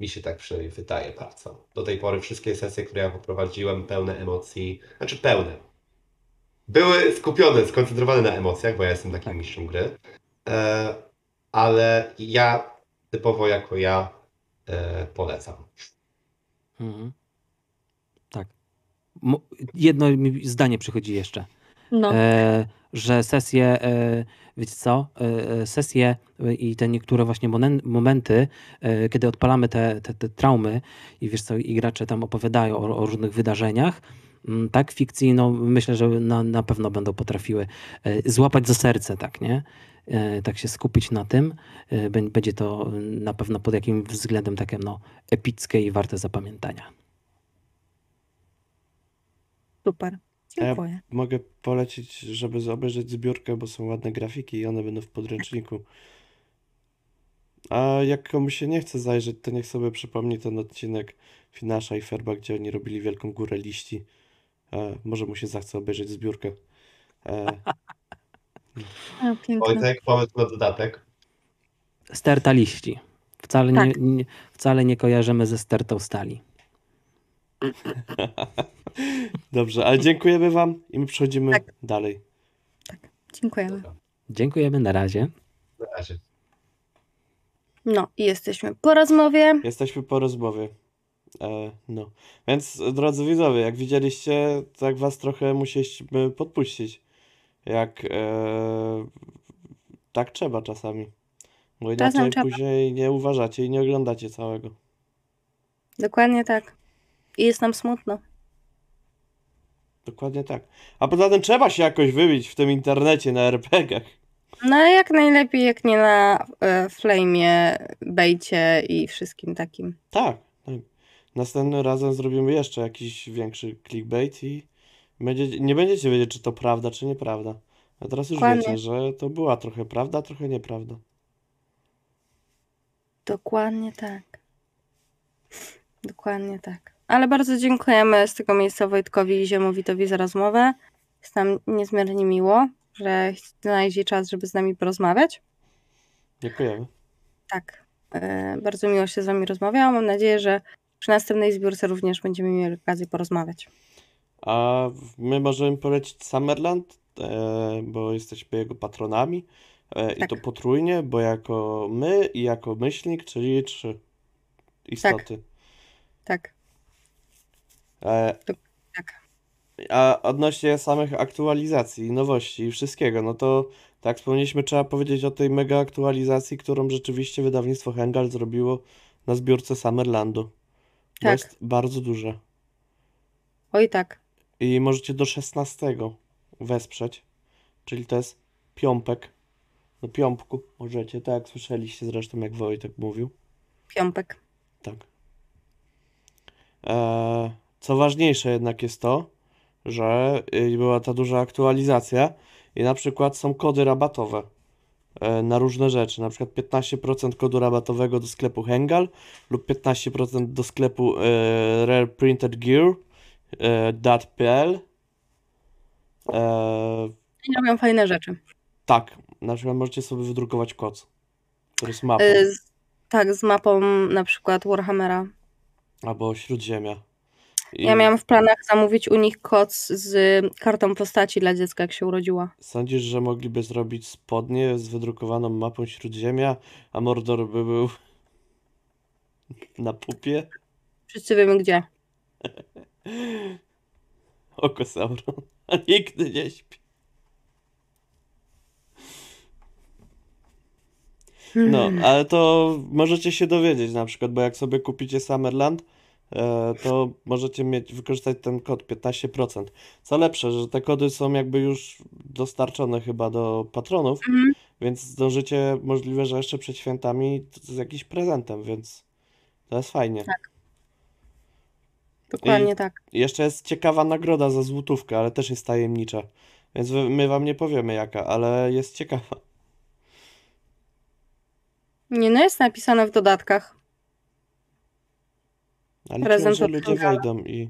Mi się tak przynajmniej wydaje bardzo. Do tej pory wszystkie sesje, które ja poprowadziłem, pełne emocji, znaczy pełne. Były skupione, skoncentrowane na emocjach, bo ja jestem takim mistrzem gry. E, ale ja typowo jako ja e, polecam. Mhm. Tak. Jedno zdanie przychodzi jeszcze. No. e, że sesje, e, wiecie co, e, e, sesje e, i te niektóre właśnie momenty, e, kiedy odpalamy te, te, te traumy i wiesz co, i gracze tam opowiadają o, o różnych wydarzeniach, mm, tak, fikcji, no myślę, że na, na pewno będą potrafiły e, złapać za serce, tak, nie? Tak się skupić na tym. Bę- Będzie to na pewno pod jakimś względem takie no, epickie i warte zapamiętania. Super. Ja mogę polecić, żeby obejrzeć zbiórkę, bo są ładne grafiki i one będą w podręczniku. A jak komuś się nie chce zajrzeć, to niech sobie przypomni ten odcinek Finasza i Ferba, gdzie oni robili wielką górę liści. E, może mu się zachce obejrzeć zbiórkę. E, A, piękne. Wojtek, pomysł na dodatek. Sterta liści. Wcale, nie, Tak. nie, wcale nie kojarzymy ze stertą stali. dobrze, ale dziękujemy Wam i my przechodzimy Tak. dalej. Dziękujemy. Dobra, Dziękujemy na razie. na razie. No i jesteśmy po rozmowie. Jesteśmy po rozmowie. E, no. Więc drodzy widzowie, jak widzieliście, tak was trochę musieliśmy podpuścić. Jak e, tak trzeba czasami. Bo inaczej później nie uważacie i nie oglądacie całego. Dokładnie tak. I jest nam smutno. Dokładnie tak. A poza tym trzeba się jakoś wybić w tym internecie na RPG-ach. No jak najlepiej, jak nie na e, flame'ie, bejcie i wszystkim takim. Tak, tak. Następnym razem zrobimy jeszcze jakiś większy clickbait i będzie, nie będziecie wiedzieć, czy to prawda, czy nieprawda. A teraz już Dokładnie. wiecie, że to była trochę prawda, trochę nieprawda. Dokładnie tak. Dokładnie tak. Ale bardzo dziękujemy z tego miejsca Wojtkowi i Ziemowitowi za rozmowę. Jest nam niezmiernie miło, że znaleźli czas, żeby z nami porozmawiać. Dziękujemy. Tak. E, bardzo miło się z wami rozmawiałam. Mam nadzieję, że przy następnej zbiórce również będziemy mieli okazję porozmawiać. A my możemy polecić Summerland, e, bo jesteśmy jego patronami. E, I Tak. to potrójnie, bo jako my i jako myślnik, czyli trzy istoty. Tak. E, tak. A odnośnie samych aktualizacji, nowości i wszystkiego, no to tak wspomnieliśmy, trzeba powiedzieć o tej mega aktualizacji, którą rzeczywiście wydawnictwo Hengal zrobiło na zbiórce Summerlandu. Tak. jest bardzo duże. Oj tak. I możecie do 16 wesprzeć, czyli to jest piąpek. Do piąpku możecie, tak jak słyszeliście zresztą, jak Wojtek mówił. Piąpek. Tak. Eee, co ważniejsze jednak jest to, że y, była ta duża aktualizacja i na przykład są kody rabatowe e, na różne rzeczy, na przykład 15% kodu rabatowego do sklepu Hengal lub 15% do sklepu e, Rare Printed Gear e, .pl e, I robią fajne rzeczy. Tak, na przykład możecie sobie wydrukować koc, który jest mapą, E, z, tak, z mapą na przykład Warhammera. albo Śródziemia. I Ja miałam w planach zamówić u nich koc z kartą postaci dla dziecka, jak się urodziła. Sądzisz, że mogliby zrobić spodnie z wydrukowaną mapą Śródziemia, a Mordor by był na pupie? Wszyscy wiemy gdzie. Oko Sauron, a nigdy nie śpi. No, ale to możecie się dowiedzieć na przykład, bo jak sobie kupicie Summerland, to możecie mieć, wykorzystać ten kod 15%. Co lepsze, że te kody są jakby już dostarczone chyba do patronów, Mhm. więc zdążycie możliwe, że jeszcze przed świętami z jakimś prezentem, więc to jest fajnie. Dokładnie tak. I jeszcze jest ciekawa nagroda za złotówkę, ale też jest tajemnicza, więc my wam nie powiemy jaka, ale jest ciekawa. Nie no, jest napisane w dodatkach. Ale Prezent że ludzie wejdą i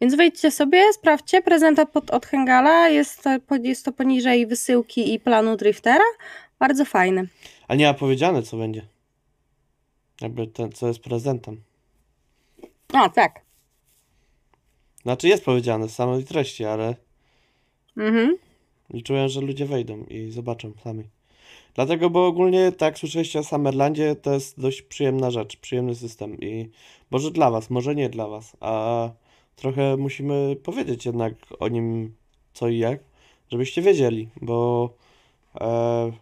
Więc wejdźcie sobie, sprawdźcie. Prezent od, od Hengala. Jest to, jest to poniżej wysyłki i planu Driftera. Bardzo fajny. A nie ma powiedziane, co będzie. Jakby ten, co jest prezentem. A, tak. Znaczy jest powiedziane z samej treści, ale Mhm. liczyłem, że ludzie wejdą i zobaczą sami. Dlatego, bo ogólnie, tak jak słyszeliście o Summerlandzie, to jest dość przyjemna rzecz, przyjemny system i może dla was, może nie dla was, a trochę musimy powiedzieć jednak o nim co i jak, żebyście wiedzieli, bo e,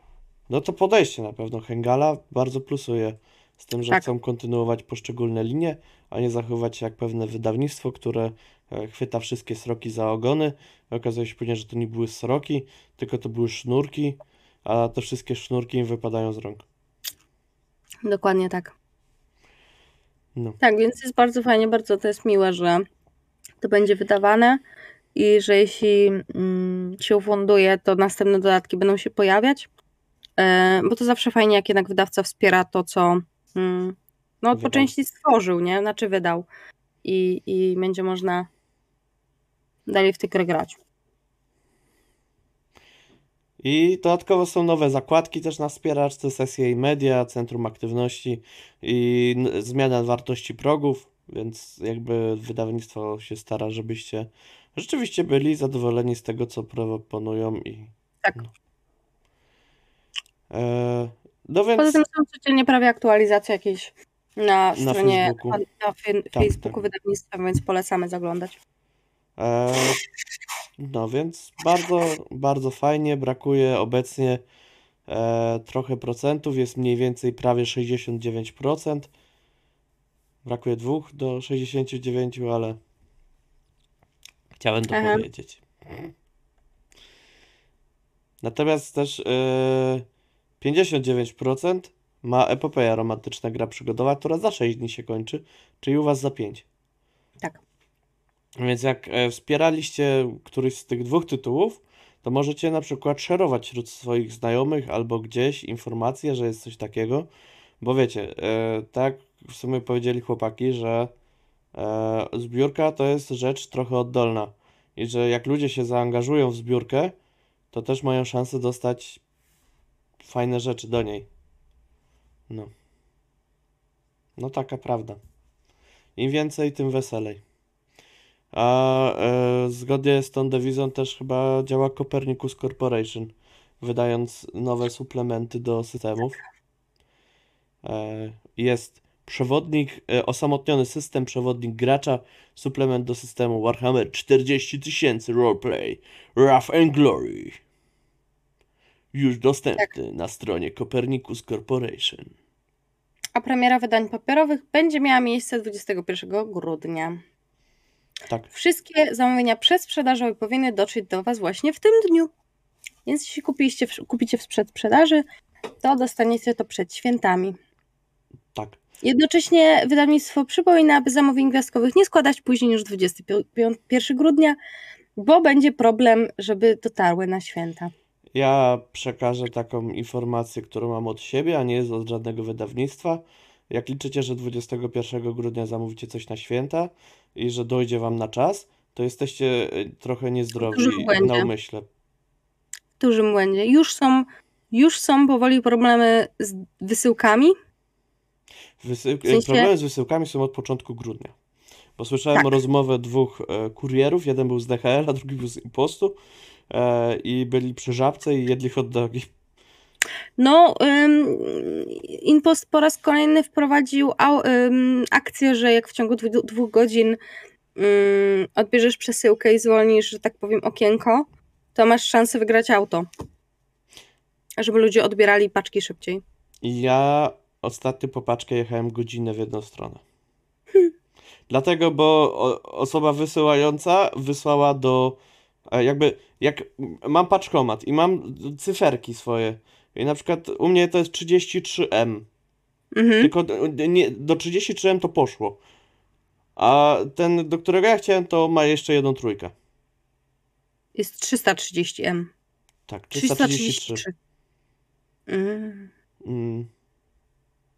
no to podejście na pewno Hengala bardzo plusuje z tym, że Tak. chcą kontynuować poszczególne linie, a nie zachowywać się jak pewne wydawnictwo, które e, chwyta wszystkie sroki za ogony. Okazuje się później, że to nie były sroki, tylko to były sznurki, a te wszystkie sznurki im wypadają z rąk. Dokładnie tak. No. Tak, więc jest bardzo fajnie, bardzo to jest miłe, że to będzie wydawane i że jeśli mm, się ufunduje, to następne dodatki będą się pojawiać. E, bo to zawsze fajnie, jak jednak wydawca wspiera to, co mm, no, po części stworzył, nie? Znaczy wydał. I, I będzie można dalej w tę grę grać. I dodatkowo są nowe zakładki też na wspieraczce, sesje i media, centrum aktywności i zmiana wartości progów, więc jakby wydawnictwo się stara, żebyście rzeczywiście byli zadowoleni z tego, co proponują i... Tak. No, e, no więc... Poza tym są codziennie prawie aktualizacje jakieś na Na stronie, Facebooku. na, na fe- Tak, Facebooku tak. wydawnictwa, więc polecamy zaglądać. E, no więc bardzo, bardzo fajnie. Brakuje obecnie e, trochę procentów, jest mniej więcej prawie 69%. Brakuje dwóch do 69, ale chciałem to Aha. powiedzieć. Natomiast też e, 59% ma epopeja romantyczna gra przygodowa, która za 6 dni się kończy, czyli u was za 5. Tak. Więc jak e, wspieraliście któryś z tych dwóch tytułów, to możecie na przykład szerować wśród swoich znajomych albo gdzieś informacje, że jest coś takiego, bo wiecie, e, tak w sumie powiedzieli chłopaki, że e, zbiórka to jest rzecz trochę oddolna i że jak ludzie się zaangażują w zbiórkę, to też mają szansę dostać fajne rzeczy do niej. No. No taka prawda. Im więcej, tym weselej. A e, zgodnie z tą dewizą też chyba działa Copernicus Corporation, wydając nowe suplementy do systemów. E, jest przewodnik, e, osamotniony system, przewodnik gracza, suplement do systemu Warhammer 40 000 Roleplay, Wrath and Glory. Już dostępny na stronie Copernicus Corporation. A premiera wydań papierowych będzie miała miejsce 21 grudnia. Tak. Wszystkie zamówienia przedsprzedażowe powinny dotrzeć do Was właśnie w tym dniu. Więc jeśli kupiliście, kupicie w przedsprzedaży, to dostaniecie to przed świętami. Tak. Jednocześnie wydawnictwo przypomina, aby zamówień gwiazdkowych nie składać później niż 21 grudnia, bo będzie problem, żeby dotarły na święta. Ja przekażę taką informację, którą mam od siebie, a nie jest od żadnego wydawnictwa. Jak liczycie, że 21 grudnia zamówicie coś na święta i że dojdzie wam na czas, to jesteście y, trochę niezdrowi na umyśle. W dużym błędzie. Już są, już są powoli problemy z wysyłkami. Wysył... W sensie- Problemy z wysyłkami są od początku grudnia. Bo słyszałem Tak. rozmowę dwóch e, kurierów, jeden był z DHL, a drugi był z Impostu e, i byli przy żabce i jedli hot dogi. No, Inpost po raz kolejny wprowadził akcję, że jak w ciągu dwóch godzin odbierzesz przesyłkę i zwolnisz, że tak powiem, okienko, to masz szansę wygrać auto. Żeby ludzie odbierali paczki szybciej. Ja ostatnio po paczkę jechałem godzinę w jedną stronę. Dlatego, bo osoba wysyłająca wysłała do. Jakby, jak mam paczkomat i mam cyferki swoje. I na przykład u mnie to jest 33M. Mhm. Tylko do- nie, do 33M to poszło. A ten, do którego ja chciałem, to ma jeszcze jedną trójkę. Jest 330M. Tak, 333. 333. Mm. Mm,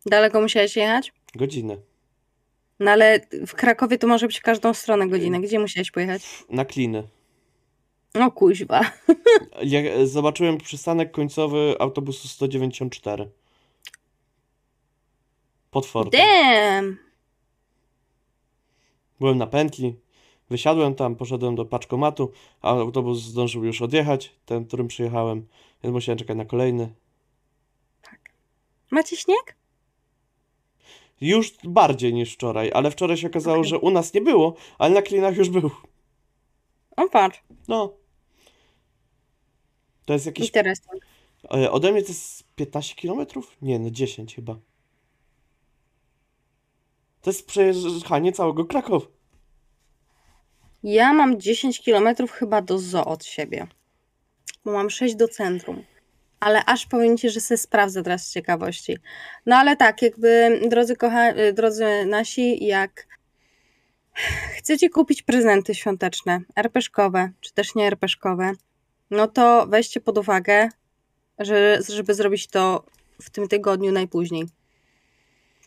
Daleko musiałeś jechać? godzinę. No ale w Krakowie to może być w każdą stronę godzinę. Gdzie musiałeś pojechać? Na kliny. O kuźwa. Jak zobaczyłem przystanek końcowy autobusu 194. pod fortem. Damn! Byłem na pętli, wysiadłem tam, poszedłem do paczkomatu, a autobus zdążył już odjechać, ten, którym przyjechałem, więc musiałem czekać na kolejny. Macie śnieg? Już bardziej niż wczoraj, ale wczoraj się okazało, Okej. że u nas nie było, ale na klinach już był. O, patrz. No. To jest jakieś. Interesting. e, Ode mnie to jest 15 km? Nie, no 10 chyba. To jest przejechanie całego Krakow. Ja mam 10 km chyba do zoo od siebie. Bo mam 6 do centrum. Ale aż powiem ci, że sobie sprawdzę teraz z ciekawości. No ale tak, jakby drodzy, kocha... y, drodzy nasi, jak chcecie kupić prezenty świąteczne, rpeszkowe, czy też nie rpeszkowe, no to weźcie pod uwagę, że, żeby zrobić to w tym tygodniu najpóźniej.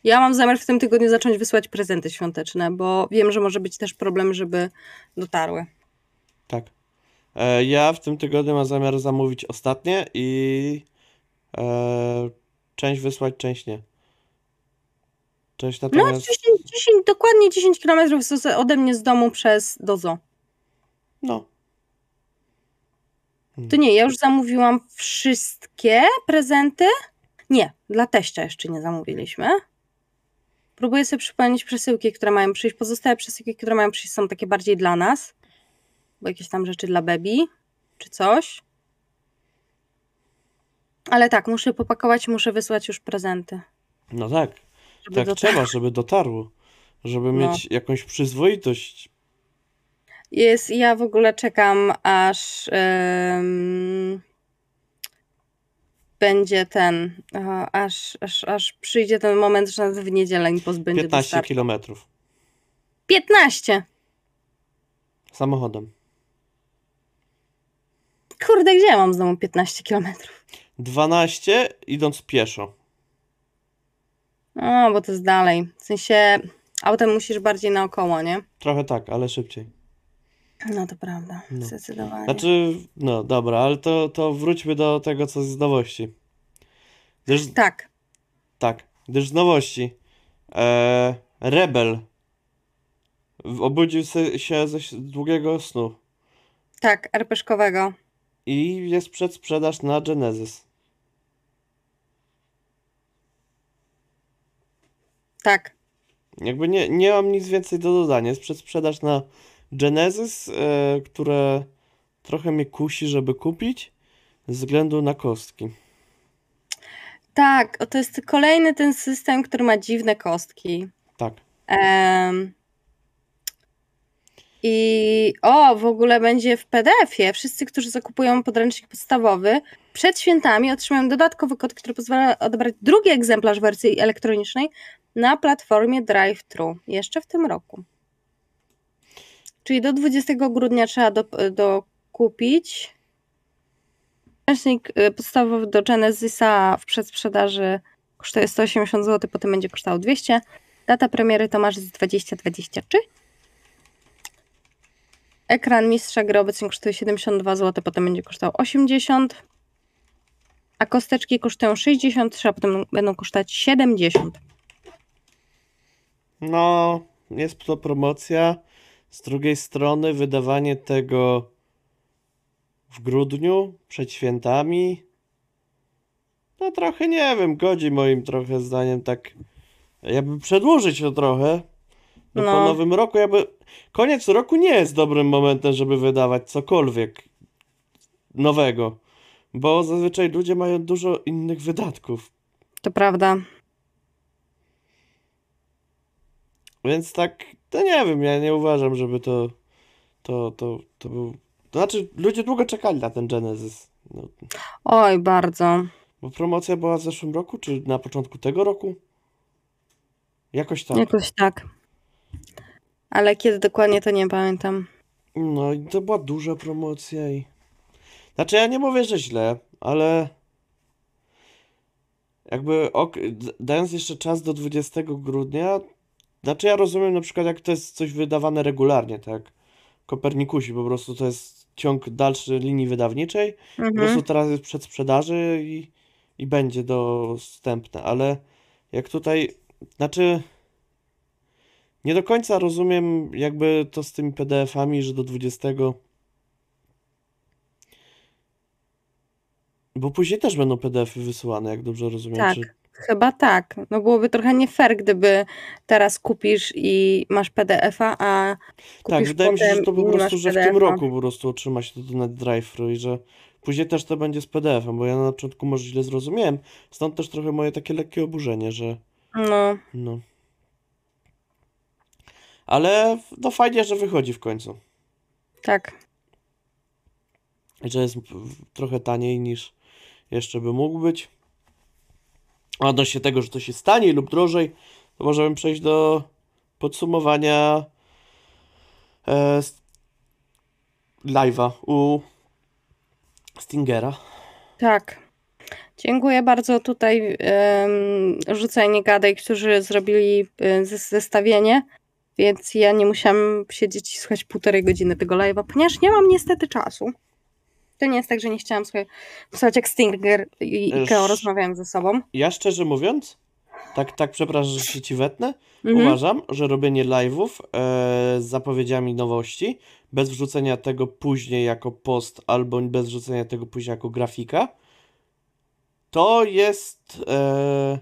Ja mam zamiar w tym tygodniu zacząć wysyłać prezenty świąteczne, bo wiem, że może być też problem, żeby dotarły. Tak. E, ja w tym tygodniu mam zamiar zamówić ostatnie i e, część wysłać, część nie. Część No, natomiast. 10, 10, dokładnie 10 km ode mnie z domu przez do zoo. No. To nie, ja już zamówiłam wszystkie prezenty. Nie, dla teścia jeszcze nie zamówiliśmy. Próbuję sobie przypomnieć przesyłki, które mają przyjść. Pozostałe przesyłki, które mają przyjść, są takie bardziej dla nas. Bo jakieś tam rzeczy dla baby, czy coś. Ale tak, muszę popakować, muszę wysłać już prezenty. No tak. Żeby Tak dotarły. trzeba, żeby dotarło. Żeby No. mieć jakąś przyzwoitość. Jest, ja w ogóle czekam, aż em, będzie ten, aha, aż, aż, aż przyjdzie ten moment, że nawet w niedzielę mi pozbędzie 15 wystarczy. kilometrów. 15! Samochodem. Kurde, gdzie ja mam z domu 15 kilometrów? 12 idąc pieszo. O, bo to jest dalej. W sensie autem musisz bardziej naokoło, nie? Trochę tak, ale szybciej. No to prawda, No. zdecydowanie. Znaczy, no dobra, ale to, to wróćmy do tego, co z nowości. Gdyż, Tak, tak, gdyż z nowości. E, Rebel obudził się ze długiego snu tak, RPG-owego. i jest przedsprzedaż na Genesis. Tak. Jakby nie, nie mam nic więcej do dodania. Jest przedsprzedaż na Genesis, e, które trochę mnie kusi, żeby kupić ze względu na kostki. Tak, to jest kolejny ten system, który ma dziwne kostki. Tak. Em, I o, w ogóle będzie w PDF-ie. Wszyscy, którzy zakupują podręcznik podstawowy, przed świętami otrzymają dodatkowy kod, który pozwala odebrać drugi egzemplarz wersji elektronicznej na platformie DriveThru jeszcze w tym roku. Czyli do 20 grudnia trzeba do, dokupić. Podręcznik y, podstawowy do Genesisa w przedsprzedaży kosztuje 180 zł, potem będzie kosztował 200 Data premiery to marzec 2023. Ekran mistrza gry obecnie kosztuje 72 zł, potem będzie kosztował 80. A kosteczki kosztują 63, a potem będą kosztować 70. No, jest to promocja. Z drugiej strony wydawanie tego w grudniu, przed świętami. No trochę nie wiem, godzi moim trochę zdaniem tak jakby przedłużyć to trochę. No, po No. nowym roku jakby koniec roku nie jest dobrym momentem, żeby wydawać cokolwiek nowego, bo zazwyczaj ludzie mają dużo innych wydatków. To prawda. Więc tak, to nie wiem, ja nie uważam, żeby to, to, to, to był, to znaczy ludzie długo czekali na ten Genesis, no, Oj, bardzo. bo promocja była w zeszłym roku, czy na początku tego roku? Jakoś tak. Jakoś tak. Ale kiedy dokładnie to nie pamiętam. No i to była duża promocja i... Znaczy ja nie mówię, że źle, ale... Jakby ok, dając jeszcze czas do 20 grudnia, znaczy ja rozumiem na przykład jak to jest coś wydawane regularnie, tak? Kopernikusi, po prostu to jest ciąg dalszy linii wydawniczej, po prostu Mhm. teraz jest przed sprzedaży i, i będzie dostępne, ale jak tutaj Znaczy, nie do końca rozumiem jakby to z tymi PDF-ami, że do 20. Bo później też będą PDF-y wysyłane, jak dobrze rozumiem. Tak. Czy... Chyba tak. No byłoby trochę nie fair, gdyby teraz kupisz i masz PDF-a, a kupisz Tak, wydaje mi się, że to po prostu, że w tym roku po prostu otrzyma się to do NetDrive i że później też to będzie z PDF-em, bo ja na początku może źle zrozumiałem, stąd też trochę moje takie lekkie oburzenie, że No, no. Ale no fajnie, że wychodzi w końcu. tak. I że jest trochę taniej niż jeszcze by mógł być. Odnośnie tego, że to się stanie lub drożej, to możemy przejść do podsumowania e, live'a u Stingera. Tak. Dziękuję bardzo tutaj um, Rzucaj Gadaj, którzy zrobili zes- zestawienie, więc ja nie musiałam siedzieć i słuchać półtorej godziny tego live'a, ponieważ nie mam niestety czasu. To nie jest tak, że nie chciałam słuchać, słuchać jak Stinger i. Ikeo rozmawiają ze sobą. Ja szczerze mówiąc, tak, tak przepraszam, że się ci wetnę, Mhm. Uważam, że robienie live'ów e, z zapowiedziami nowości, bez wrzucenia tego później jako post, albo bez wrzucenia tego później jako grafika, to jest e,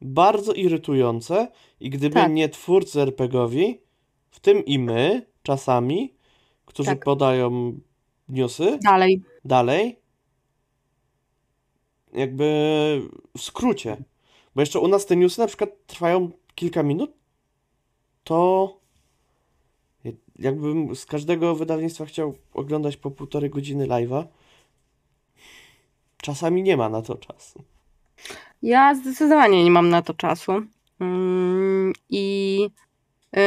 bardzo irytujące i gdyby Tak. nie twórcy RPGowi, w tym i my, czasami, którzy Tak. podają newsy Dalej. dalej, jakby w skrócie. Bo jeszcze u nas te newsy na przykład trwają kilka minut, to jakbym z każdego wydawnictwa chciał oglądać po półtorej godziny live'a, czasami nie ma na to czasu. Ja zdecydowanie nie mam na to czasu. Mm, I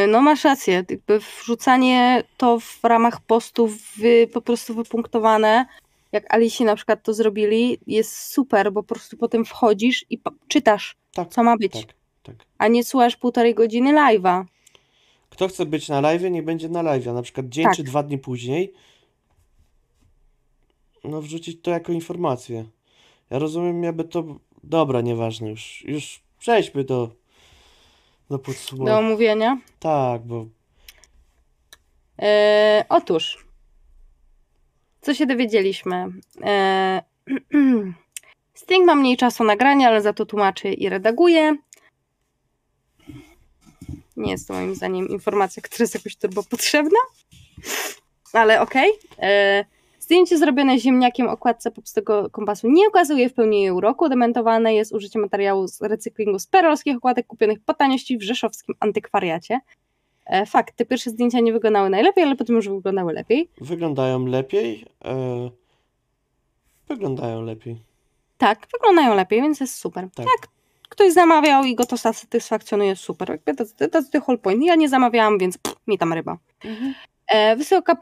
no masz rację, jakby wrzucanie to w ramach postów wy, po prostu wypunktowane, jak Alisi na przykład to zrobili, jest super, bo po prostu potem wchodzisz i czytasz, Tak, co ma być, tak, tak. a nie słuchasz półtorej godziny live'a. Kto chce być na live, nie będzie na live. Na przykład dzień Tak. czy dwa dni później, no wrzucić to jako informację. Ja rozumiem, jakby to. Dobra, nieważne już. Już przejdźmy do, do Do podsumowania. omówienia. Tak, bo E, otóż, co się dowiedzieliśmy? E, Sting ma mniej czasu nagrania, ale za to tłumaczy i redaguje. Nie jest to moim zdaniem informacja, która jest jakoś turbo potrzebna, ale okej. E, Zdjęcie zrobione ziemniakiem okładce popstego kompasu nie ukazuje w pełni jej uroku. Dementowane jest użycie materiału z recyklingu z perolskich okładek kupionych po taniości w rzeszowskim antykwariacie. E, Fakt, te pierwsze zdjęcia nie wyglądały najlepiej, ale potem już wyglądały lepiej. wyglądają lepiej. E, wyglądają lepiej. Tak, wyglądają lepiej, więc jest super. Tak. Jak ktoś zamawiał i go to satysfakcjonuje, super. Jakby to, to, to, whole point. Ja nie zamawiałam, więc pff, mi tam ryba. E, wysyłka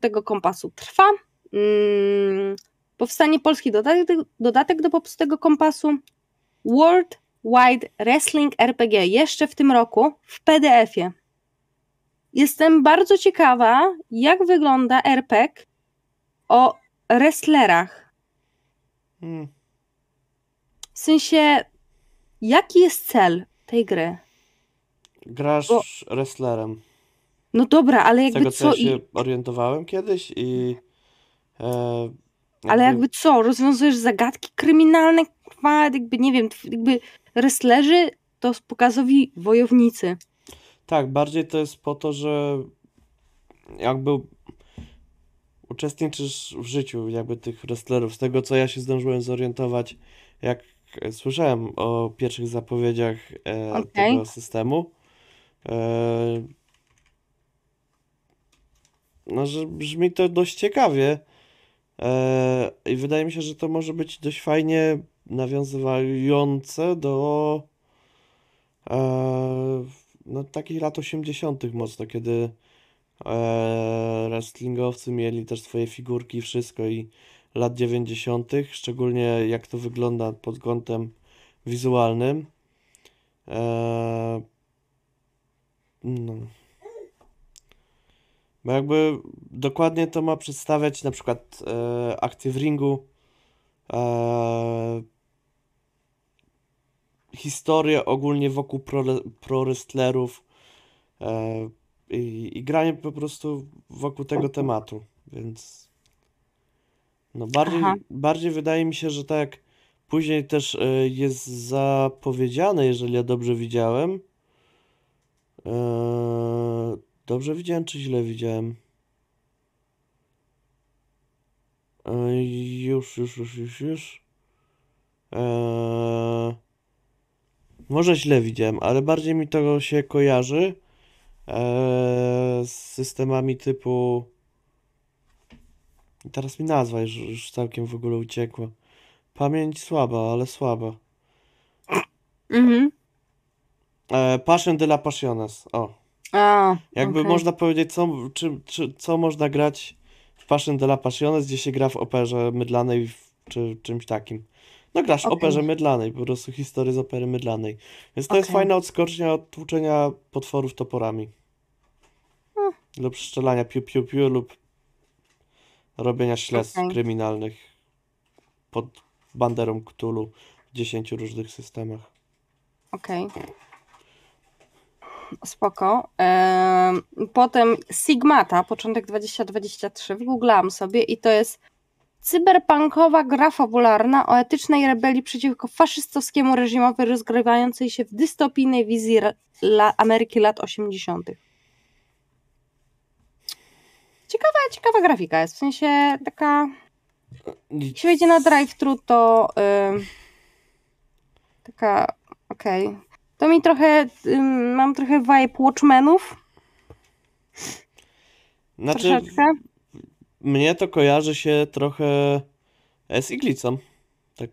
tego kompasu trwa. Mm, powstanie polski dodatek, dodatek do popstego kompasu. World Wide Wrestling RPG jeszcze w tym roku w PDF-ie. Jestem bardzo ciekawa, jak wygląda RPG o wrestlerach. Hmm. W sensie, jaki jest cel tej gry? Grasz Bo- wrestlerem. No dobra, ale Z jakby tego, co co ja i... się orientowałem kiedyś i e, Ale jakby co, rozwiązujesz zagadki kryminalne, kurwa, jakby nie wiem, jakby wrestlerzy to pokazowi wojownicy. Tak, bardziej to jest po to, że jakby uczestniczysz w życiu jakby tych wrestlerów. Z tego, co ja się zdążyłem zorientować, jak słyszałem o pierwszych zapowiedziach e, Okej. tego systemu, e, no, że brzmi to dość ciekawie i wydaje mi się, że to może być dość fajnie nawiązywające do e, no, takich lat 80. mocno, kiedy e, wrestlingowcy mieli też swoje figurki i wszystko i lat 90., szczególnie jak to wygląda pod kątem wizualnym. No. Bo jakby dokładnie to ma przedstawiać na przykład e, w ringu, e, historię ogólnie wokół pro, pro wrestlerów e, i, i granie po prostu wokół tego tematu, więc no bardziej, Aha. bardziej wydaje mi się, że tak później też e, jest zapowiedziane, jeżeli ja dobrze widziałem. Dobrze widziałem, czy źle widziałem? E, już, już, już, już, już. E, może źle widziałem, ale bardziej mi to się kojarzy e, z systemami typu. Teraz mi nazwa już, już całkiem w ogóle uciekła. Pamięć słaba, ale słaba. Mhm. E, Passion de la Passiones. O. A, Jakby okej. można powiedzieć, co, czy, czy, co można grać w Passion de la Passiones, gdzie się gra w operze mydlanej w, czy czymś takim. No grasz w Okej. operze mydlanej, po prostu historię z opery mydlanej. Więc to jest Okej. fajna odskocznia od tłuczenia potworów toporami. Hmm. Lub strzelania piu piu piu lub robienia śledztw Okej. kryminalnych pod banderą Cthulhu w 10 różnych systemach. Okej. Spoko. Em, potem Sigmata, początek 2023, wygooglałam sobie i to jest cyberpunkowa gra fabularna o etycznej rebelii przeciwko faszystowskiemu reżimowi rozgrywającej się w dystopijnej wizji la Ameryki lat 80. Ciekawa, ciekawa grafika jest, w sensie taka jeśli wejdzie na drive-thru, to ym, taka, okej. To mi trochę, mam trochę vibe Watchmenów, Znaczy, troszeczkę. mnie to kojarzy się trochę z Iglicą. Tak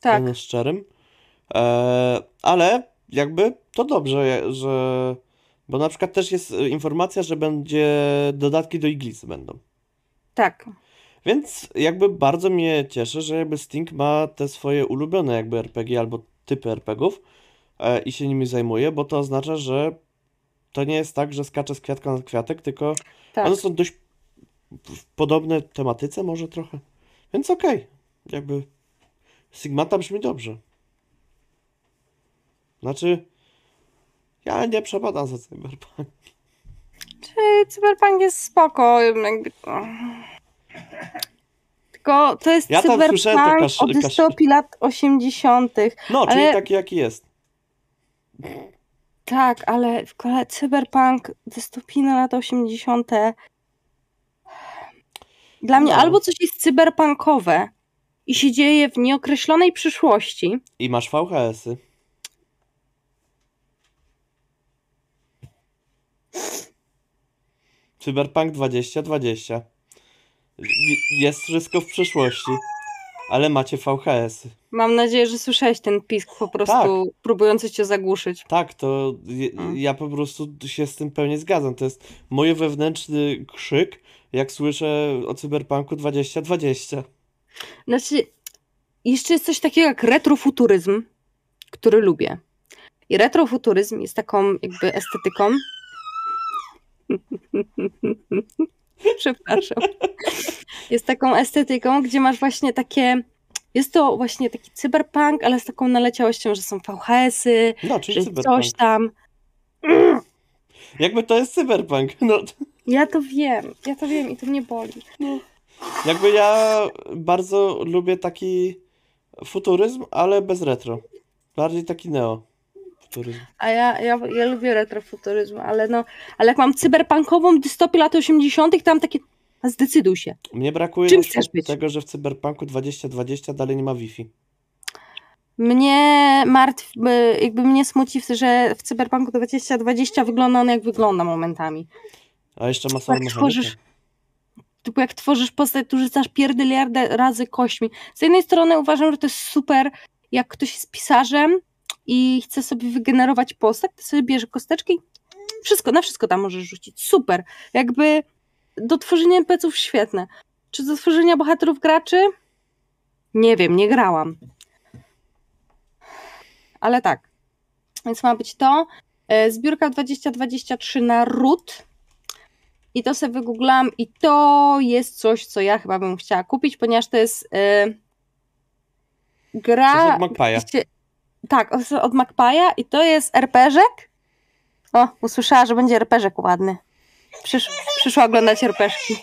Tak, szczerym. E, ale jakby to dobrze, że. Bo na przykład też jest informacja, że będzie dodatki do Iglicy będą. tak. Więc jakby bardzo mnie cieszy, że jakby Sting ma te swoje ulubione jakby RPG albo typy RPGów i się nimi zajmuje, bo to oznacza, że to nie jest tak, że skacze z kwiatka na kwiatek, tylko tak. one są dość w podobne tematyce może trochę. Więc okej. Jakby Sigmata brzmi dobrze. Znaczy ja nie przepadam za Cyberpunk. Czy Cyberpunk jest spoko, jakby... Tylko to jest Ja tam Cyberpunk słyszałem to kasz- o kasz- dystopii lat 80. No, czyli Ale- taki jaki jest. Tak, ale w kole Cyberpunk, dystopijne lata 80. Dla mnie No. albo coś jest cyberpunkowe i się dzieje w nieokreślonej przyszłości, I masz VHS-y. Cyberpunk 2020. J- Jest wszystko w przyszłości, ale macie VHS-y. Mam nadzieję, że słyszałeś ten pisk po prostu próbujący cię zagłuszyć. Tak, to je, Mm. ja po prostu się z tym pełnie zgadzam. To jest mój wewnętrzny krzyk, jak słyszę o Cyberpunku 2020. Znaczy, jeszcze jest coś takiego jak retrofuturyzm, który lubię. I retrofuturyzm jest taką jakby estetyką. Przepraszam. Jest taką estetyką, gdzie masz właśnie takie. Jest to właśnie taki cyberpunk, ale z taką naleciałością, że są VHS-y, No, że Cyberpunk. coś tam. Jakby to jest Cyberpunk. No, Ja to wiem, ja to wiem i to mnie boli. Jakby ja bardzo lubię taki futuryzm, ale bez retro. Bardziej taki neo futuryzm. A ja, ja, ja lubię retrofuturyzm, ale no, ale jak mam cyberpunkową dystopię lat 80., tam takie. Zdecyduj się. Mnie brakuje Czym chcesz być? tego, że w Cyberpunku 2020 dalej nie ma Wi-Fi. Mnie martwi, by- jakby mnie smuci, że w Cyberpunku 2020 wygląda on jak wygląda momentami. A jeszcze ma samą tworzysz- Typu jak tworzysz postać, tu rzucasz pierdyliardę razy kośćmi. Z jednej strony uważam, że to jest super, jak ktoś jest pisarzem i chce sobie wygenerować postać, to sobie bierze kosteczki wszystko, na wszystko tam możesz rzucić. Super. Jakby do tworzenia NPC-ów świetne. Czy do tworzenia bohaterów graczy? Nie wiem, nie grałam. Ale tak. Więc ma być to. E, Zbiórka 2023 na root. I to sobie wygooglałam i to jest coś, co ja chyba bym chciała kupić, ponieważ to jest e, gra... Coś od tak, od- Magpie'a i to jest RPG-żek. O, usłyszała, że będzie RPG-żek ładny. Przysz, przyszła oglądać RPG-ki.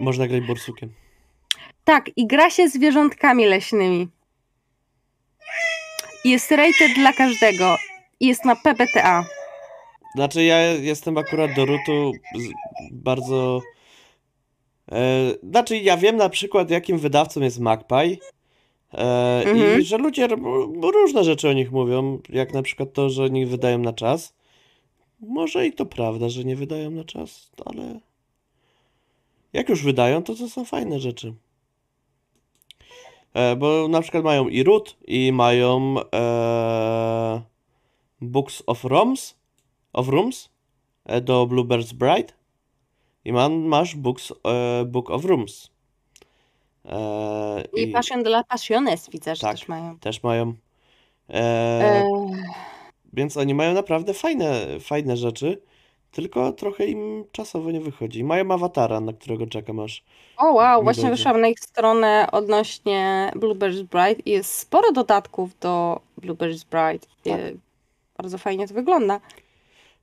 Można grać borsukiem. Tak, i gra się zwierzątkami leśnymi. Jest rated dla każdego. Jest na PBTA. Znaczy ja jestem akurat do Rutu bardzo... E, znaczy ja wiem na przykład jakim wydawcą jest Magpie e, Mhm. i że ludzie różne rzeczy o nich mówią, jak na przykład to, że nie wydają na czas. Może i to prawda, że nie wydają na czas, ale jak już wydają, to to są fajne rzeczy. E, bo na przykład mają i Root, i mają e, Books of Rooms, of Rooms e, do Bluebird's Bride i man, masz books, e, Book of Rooms. E, I Passion de la Passiones widzę, że Tak. też mają. też mają. E, E, Więc oni mają naprawdę fajne, fajne rzeczy, tylko trochę im czasowo nie wychodzi. Mają awatara, na którego czekam aż. o wow, nie właśnie dojdzie. wyszłam na ich stronę odnośnie Bluebird's Bride i jest sporo dodatków do Bluebird's Bride. Tak. Bardzo fajnie to wygląda.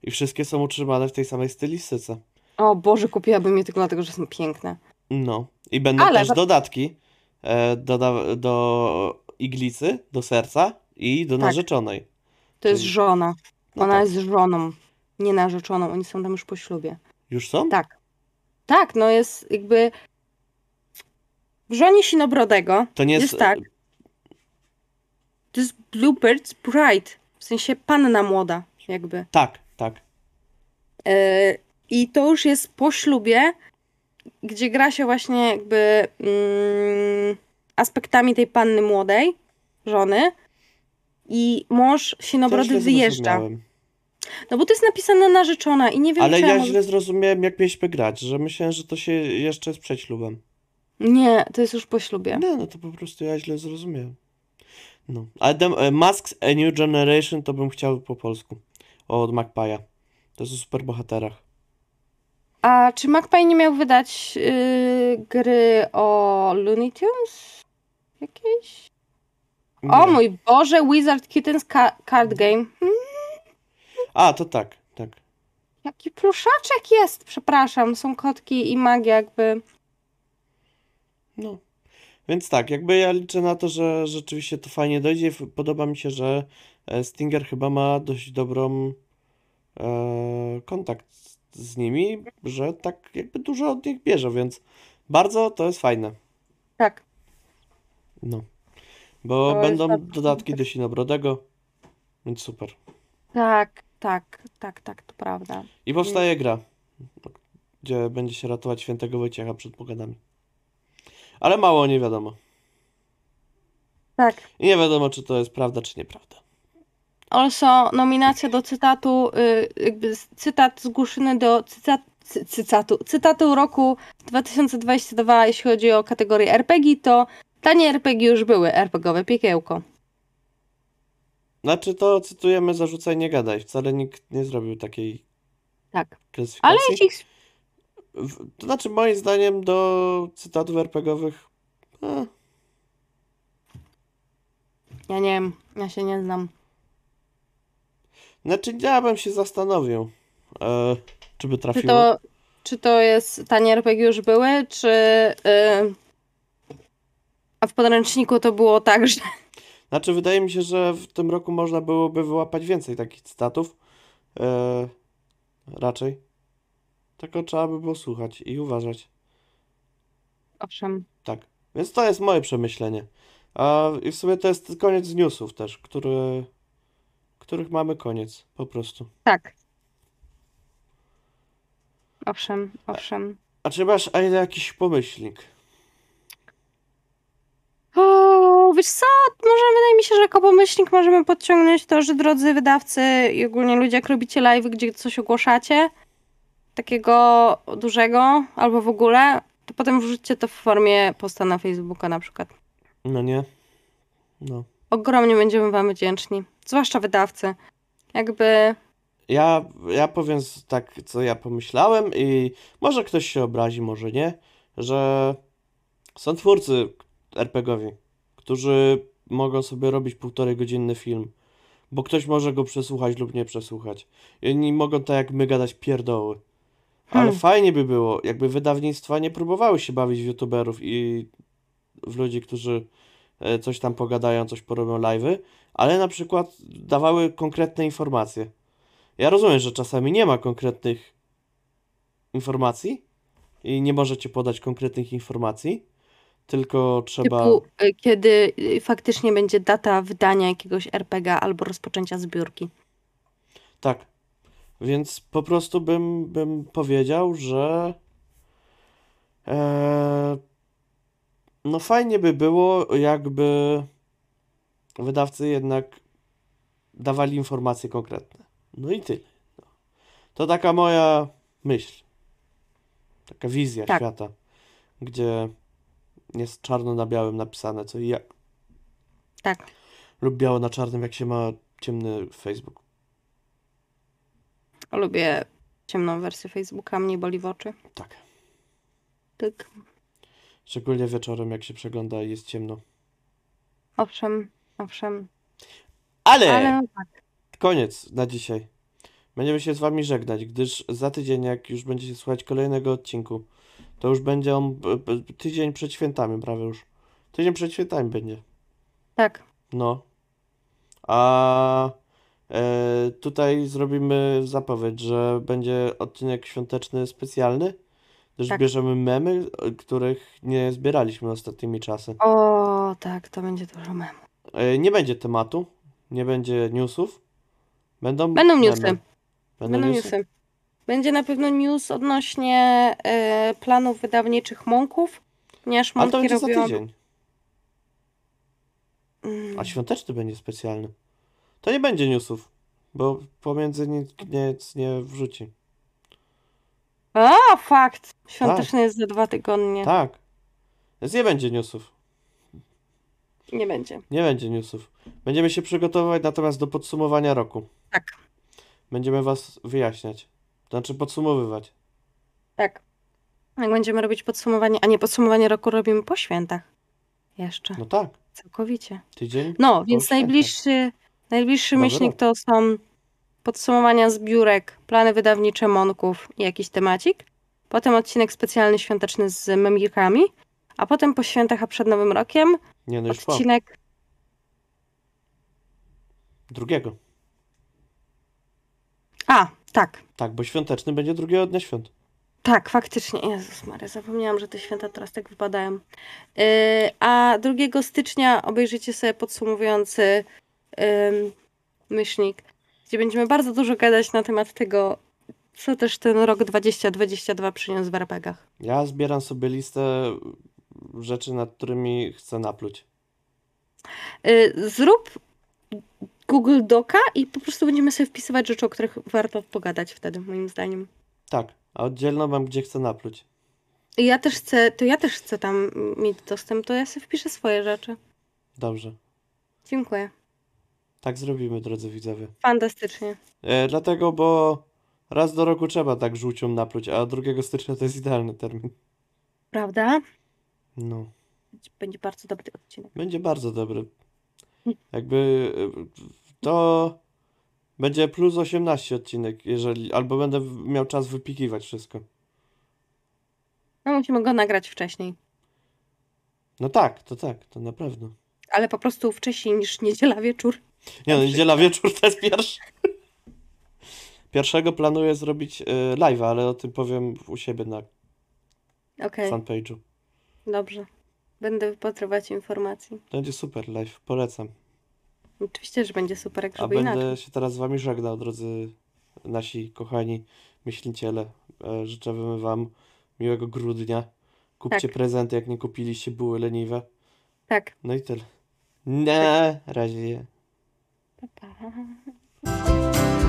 I wszystkie są utrzymane w tej samej stylistyce. O Boże, kupiłabym je tylko dlatego, że są piękne. No. I będą Ale też dodatki e, do, do iglicy, do serca i do Tak. narzeczonej. To jest żona. No Ona tak. jest żoną, nie narzeczoną. Oni są tam już po ślubie. Już są? Tak. Tak, no jest jakby w żonie Sinobrodego To nie jest. jest tak. To jest Bluebird's Bride. W sensie panna młoda, jakby. Tak, tak. Yy, I to już jest po ślubie, gdzie gra się właśnie jakby mm, aspektami tej panny młodej, żony. I mąż Sinobrody wyjeżdża. No bo to jest napisane narzeczona i nie wiem, Ale czy ja źle zrozumiałem, jak mieliśmy grać, że myślałem, że to się jeszcze jest przed ślubem. Nie, to jest już po ślubie. No, no to po prostu ja źle zrozumiałem. No. Ale dem, e, Masks A New Generation to bym chciał po polsku. Od Magpie'a. To jest o superbohaterach. A czy Magpie nie miał wydać yy, gry o Looney Tunes? Jakieś? O Nie. mój Boże, Wizard Kittens ca- Card Game. Hmm, A, to tak, tak. jaki pluszaczek jest, przepraszam. Są kotki i magia jakby. No. Więc tak, jakby ja liczę na to, że rzeczywiście to fajnie dojdzie. Podoba mi się, że e, Stinger chyba ma dość dobrą e, kontakt z- nimi, że tak jakby dużo od nich bierze, więc bardzo to jest fajne. Tak. No. Bo To będą dodatki do Sinobrodego, więc super. Tak, tak, tak, tak, to prawda. I powstaje gra, gdzie będzie się ratować świętego Wojciecha przed pogadami. Ale mało nie wiadomo. Tak. I nie wiadomo, czy to jest prawda, czy nieprawda. Also nominacja do cytatu, y, jakby z- cytat zgłoszony do cytat, cy, cytatu, cytatu roku 2022, jeśli chodzi o kategorię RPG, to tanie RPG już były, RPGowe piekiełko. Znaczy to cytujemy zarzucaj nie gadaj. Wcale nikt nie zrobił takiej Tak. klasyfikacji. Ale jeśli To znaczy moim zdaniem do cytatów RPGowych e, Ja nie wiem, ja się nie znam. Znaczy ja bym się zastanowił, e, czy by Czy trafiło. to, czy to jest tanie RPG już były, czy. y, a w podręczniku to było tak, że. Znaczy, wydaje mi się, że w tym roku można byłoby wyłapać więcej takich cytatów. E, raczej. Tylko trzeba by było słuchać i uważać. Owszem. Tak. Więc to jest moje przemyślenie. A i w sumie to jest koniec newsów też, który, których mamy koniec. Po prostu. Tak. Owszem, owszem. A czy masz a jakiś pomyślnik? O, wiesz co, może wydaje mi się, że jako pomyślnik możemy podciągnąć to, że drodzy wydawcy i ogólnie ludzie, jak robicie live, gdzie coś ogłaszacie, takiego dużego albo w ogóle, to potem wrzućcie to w formie posta na Facebooka na przykład. No nie. No. Ogromnie będziemy wam wdzięczni, zwłaszcza wydawcy. Jakby, Ja, ja powiem tak, co ja pomyślałem i może ktoś się obrazi, może nie, że są twórcy RPGowi, którzy mogą sobie robić półtorej godzinny film, bo ktoś może go przesłuchać lub nie przesłuchać. I oni mogą tak jak my gadać pierdoły. Ale Hmm. fajnie by było, jakby wydawnictwa nie próbowały się bawić w youtuberów i w ludzi, którzy coś tam pogadają, coś porobią live'y, ale na przykład dawały konkretne informacje. Ja rozumiem, że czasami nie ma konkretnych informacji i nie możecie podać konkretnych informacji, tylko trzeba. Typu, y, kiedy y, faktycznie będzie data wydania jakiegoś RPG albo rozpoczęcia zbiórki. Tak. Więc po prostu bym, bym powiedział, że e, no fajnie by było, jakby wydawcy jednak dawali informacje konkretne. No i tyle. To taka moja myśl. Taka wizja Tak. świata, gdzie jest czarno na białym napisane co i jak. Tak. Lub biało na czarnym, jak się ma ciemny Facebook. Lubię ciemną wersję Facebooka, mnie boli w oczy. Tak. Tak. Szczególnie wieczorem, jak się przegląda i jest ciemno. Owszem, owszem. Ale, Ale tak. koniec na dzisiaj. Będziemy się z wami żegnać, gdyż za tydzień, jak już będziecie słuchać kolejnego odcinku, to już będzie on tydzień przed świętami, prawie już. Tydzień przed świętami będzie. Tak. No. A e, tutaj zrobimy zapowiedź, że będzie odcinek świąteczny specjalny, gdyż Tak. bierzemy memy, których nie zbieraliśmy ostatnimi czasy. O, tak, to będzie dużo memu. E, Nie będzie tematu, nie będzie newsów. Będą, Będą memy. newsy. Będą, Będą newsy? newsy. Będzie na pewno news odnośnie e, planów wydawniczych Monków, ponieważ Ale to będzie za robią... tydzień. Mm, A świąteczny będzie specjalny. To nie będzie newsów, bo pomiędzy nic nie wrzuci. A, fakt! Świąteczny jest za dwa tygodnie. Tak. Więc nie będzie newsów. Nie będzie. Nie będzie newsów. Będziemy się przygotowywać natomiast do podsumowania roku. Tak. Będziemy was wyjaśniać. Znaczy podsumowywać. Tak. Jak będziemy robić podsumowanie, a nie podsumowanie roku robimy po świętach. Jeszcze. No tak. Całkowicie. Tydzień. No, więc świętach. najbliższy, najbliższy Nowy myślnik rok. to są podsumowania zbiórek, plany wydawnicze Monków i jakiś temacik. Potem odcinek specjalny świąteczny z memikami. A potem po świętach, a przed Nowym Rokiem Nie, no po. odcinek... Drugiego. A, tak. Tak, bo świąteczny będzie drugiego dnia świąt. Tak, faktycznie. Jezus Maria, zapomniałam, że te święta teraz tak wypadają. Yy, a 2 stycznia obejrzycie sobie podsumowujący ym, myślnik, gdzie będziemy bardzo dużo gadać na temat tego, co też ten rok 2022 przyniósł w RPGach. Ja zbieram sobie listę rzeczy, nad którymi chcę napluć. Yy, zrób Google Doca i po prostu będziemy sobie wpisywać rzeczy, o których warto pogadać wtedy, moim zdaniem. Tak, a oddzielno mam, gdzie chcę napluć. Ja też chcę, to ja też chcę tam mieć dostęp, to ja sobie wpiszę swoje rzeczy. Dobrze. Dziękuję. Tak zrobimy, drodzy widzowie. Fantastycznie. E, dlatego, bo raz do roku trzeba tak żółcią napluć, a 2 stycznia to jest idealny termin. Prawda? No, Będzie bardzo dobry odcinek. będzie bardzo dobry. Jakby e, to będzie plus 18 odcinek, jeżeli, albo będę miał czas wypikiwać wszystko. No musimy go nagrać wcześniej. No tak, to tak, to na pewno. Ale po prostu wcześniej niż niedziela wieczór. Nie no, niedziela wieczór to jest pierwszy. Pierwszego planuję zrobić y, live'a, ale o tym powiem u siebie na Okej, fanpage'u. dobrze. Będę wypatrywać informacji. Będzie super live, polecam. Oczywiście, że będzie super, jak A żeby będę inaczej. się teraz z wami żegnał, drodzy nasi kochani myśliciele. E, Życzę wam miłego grudnia. Kupcie Tak. prezenty, jak nie kupiliście, były leniwe. Tak. No i tyle. Na razie. 爸爸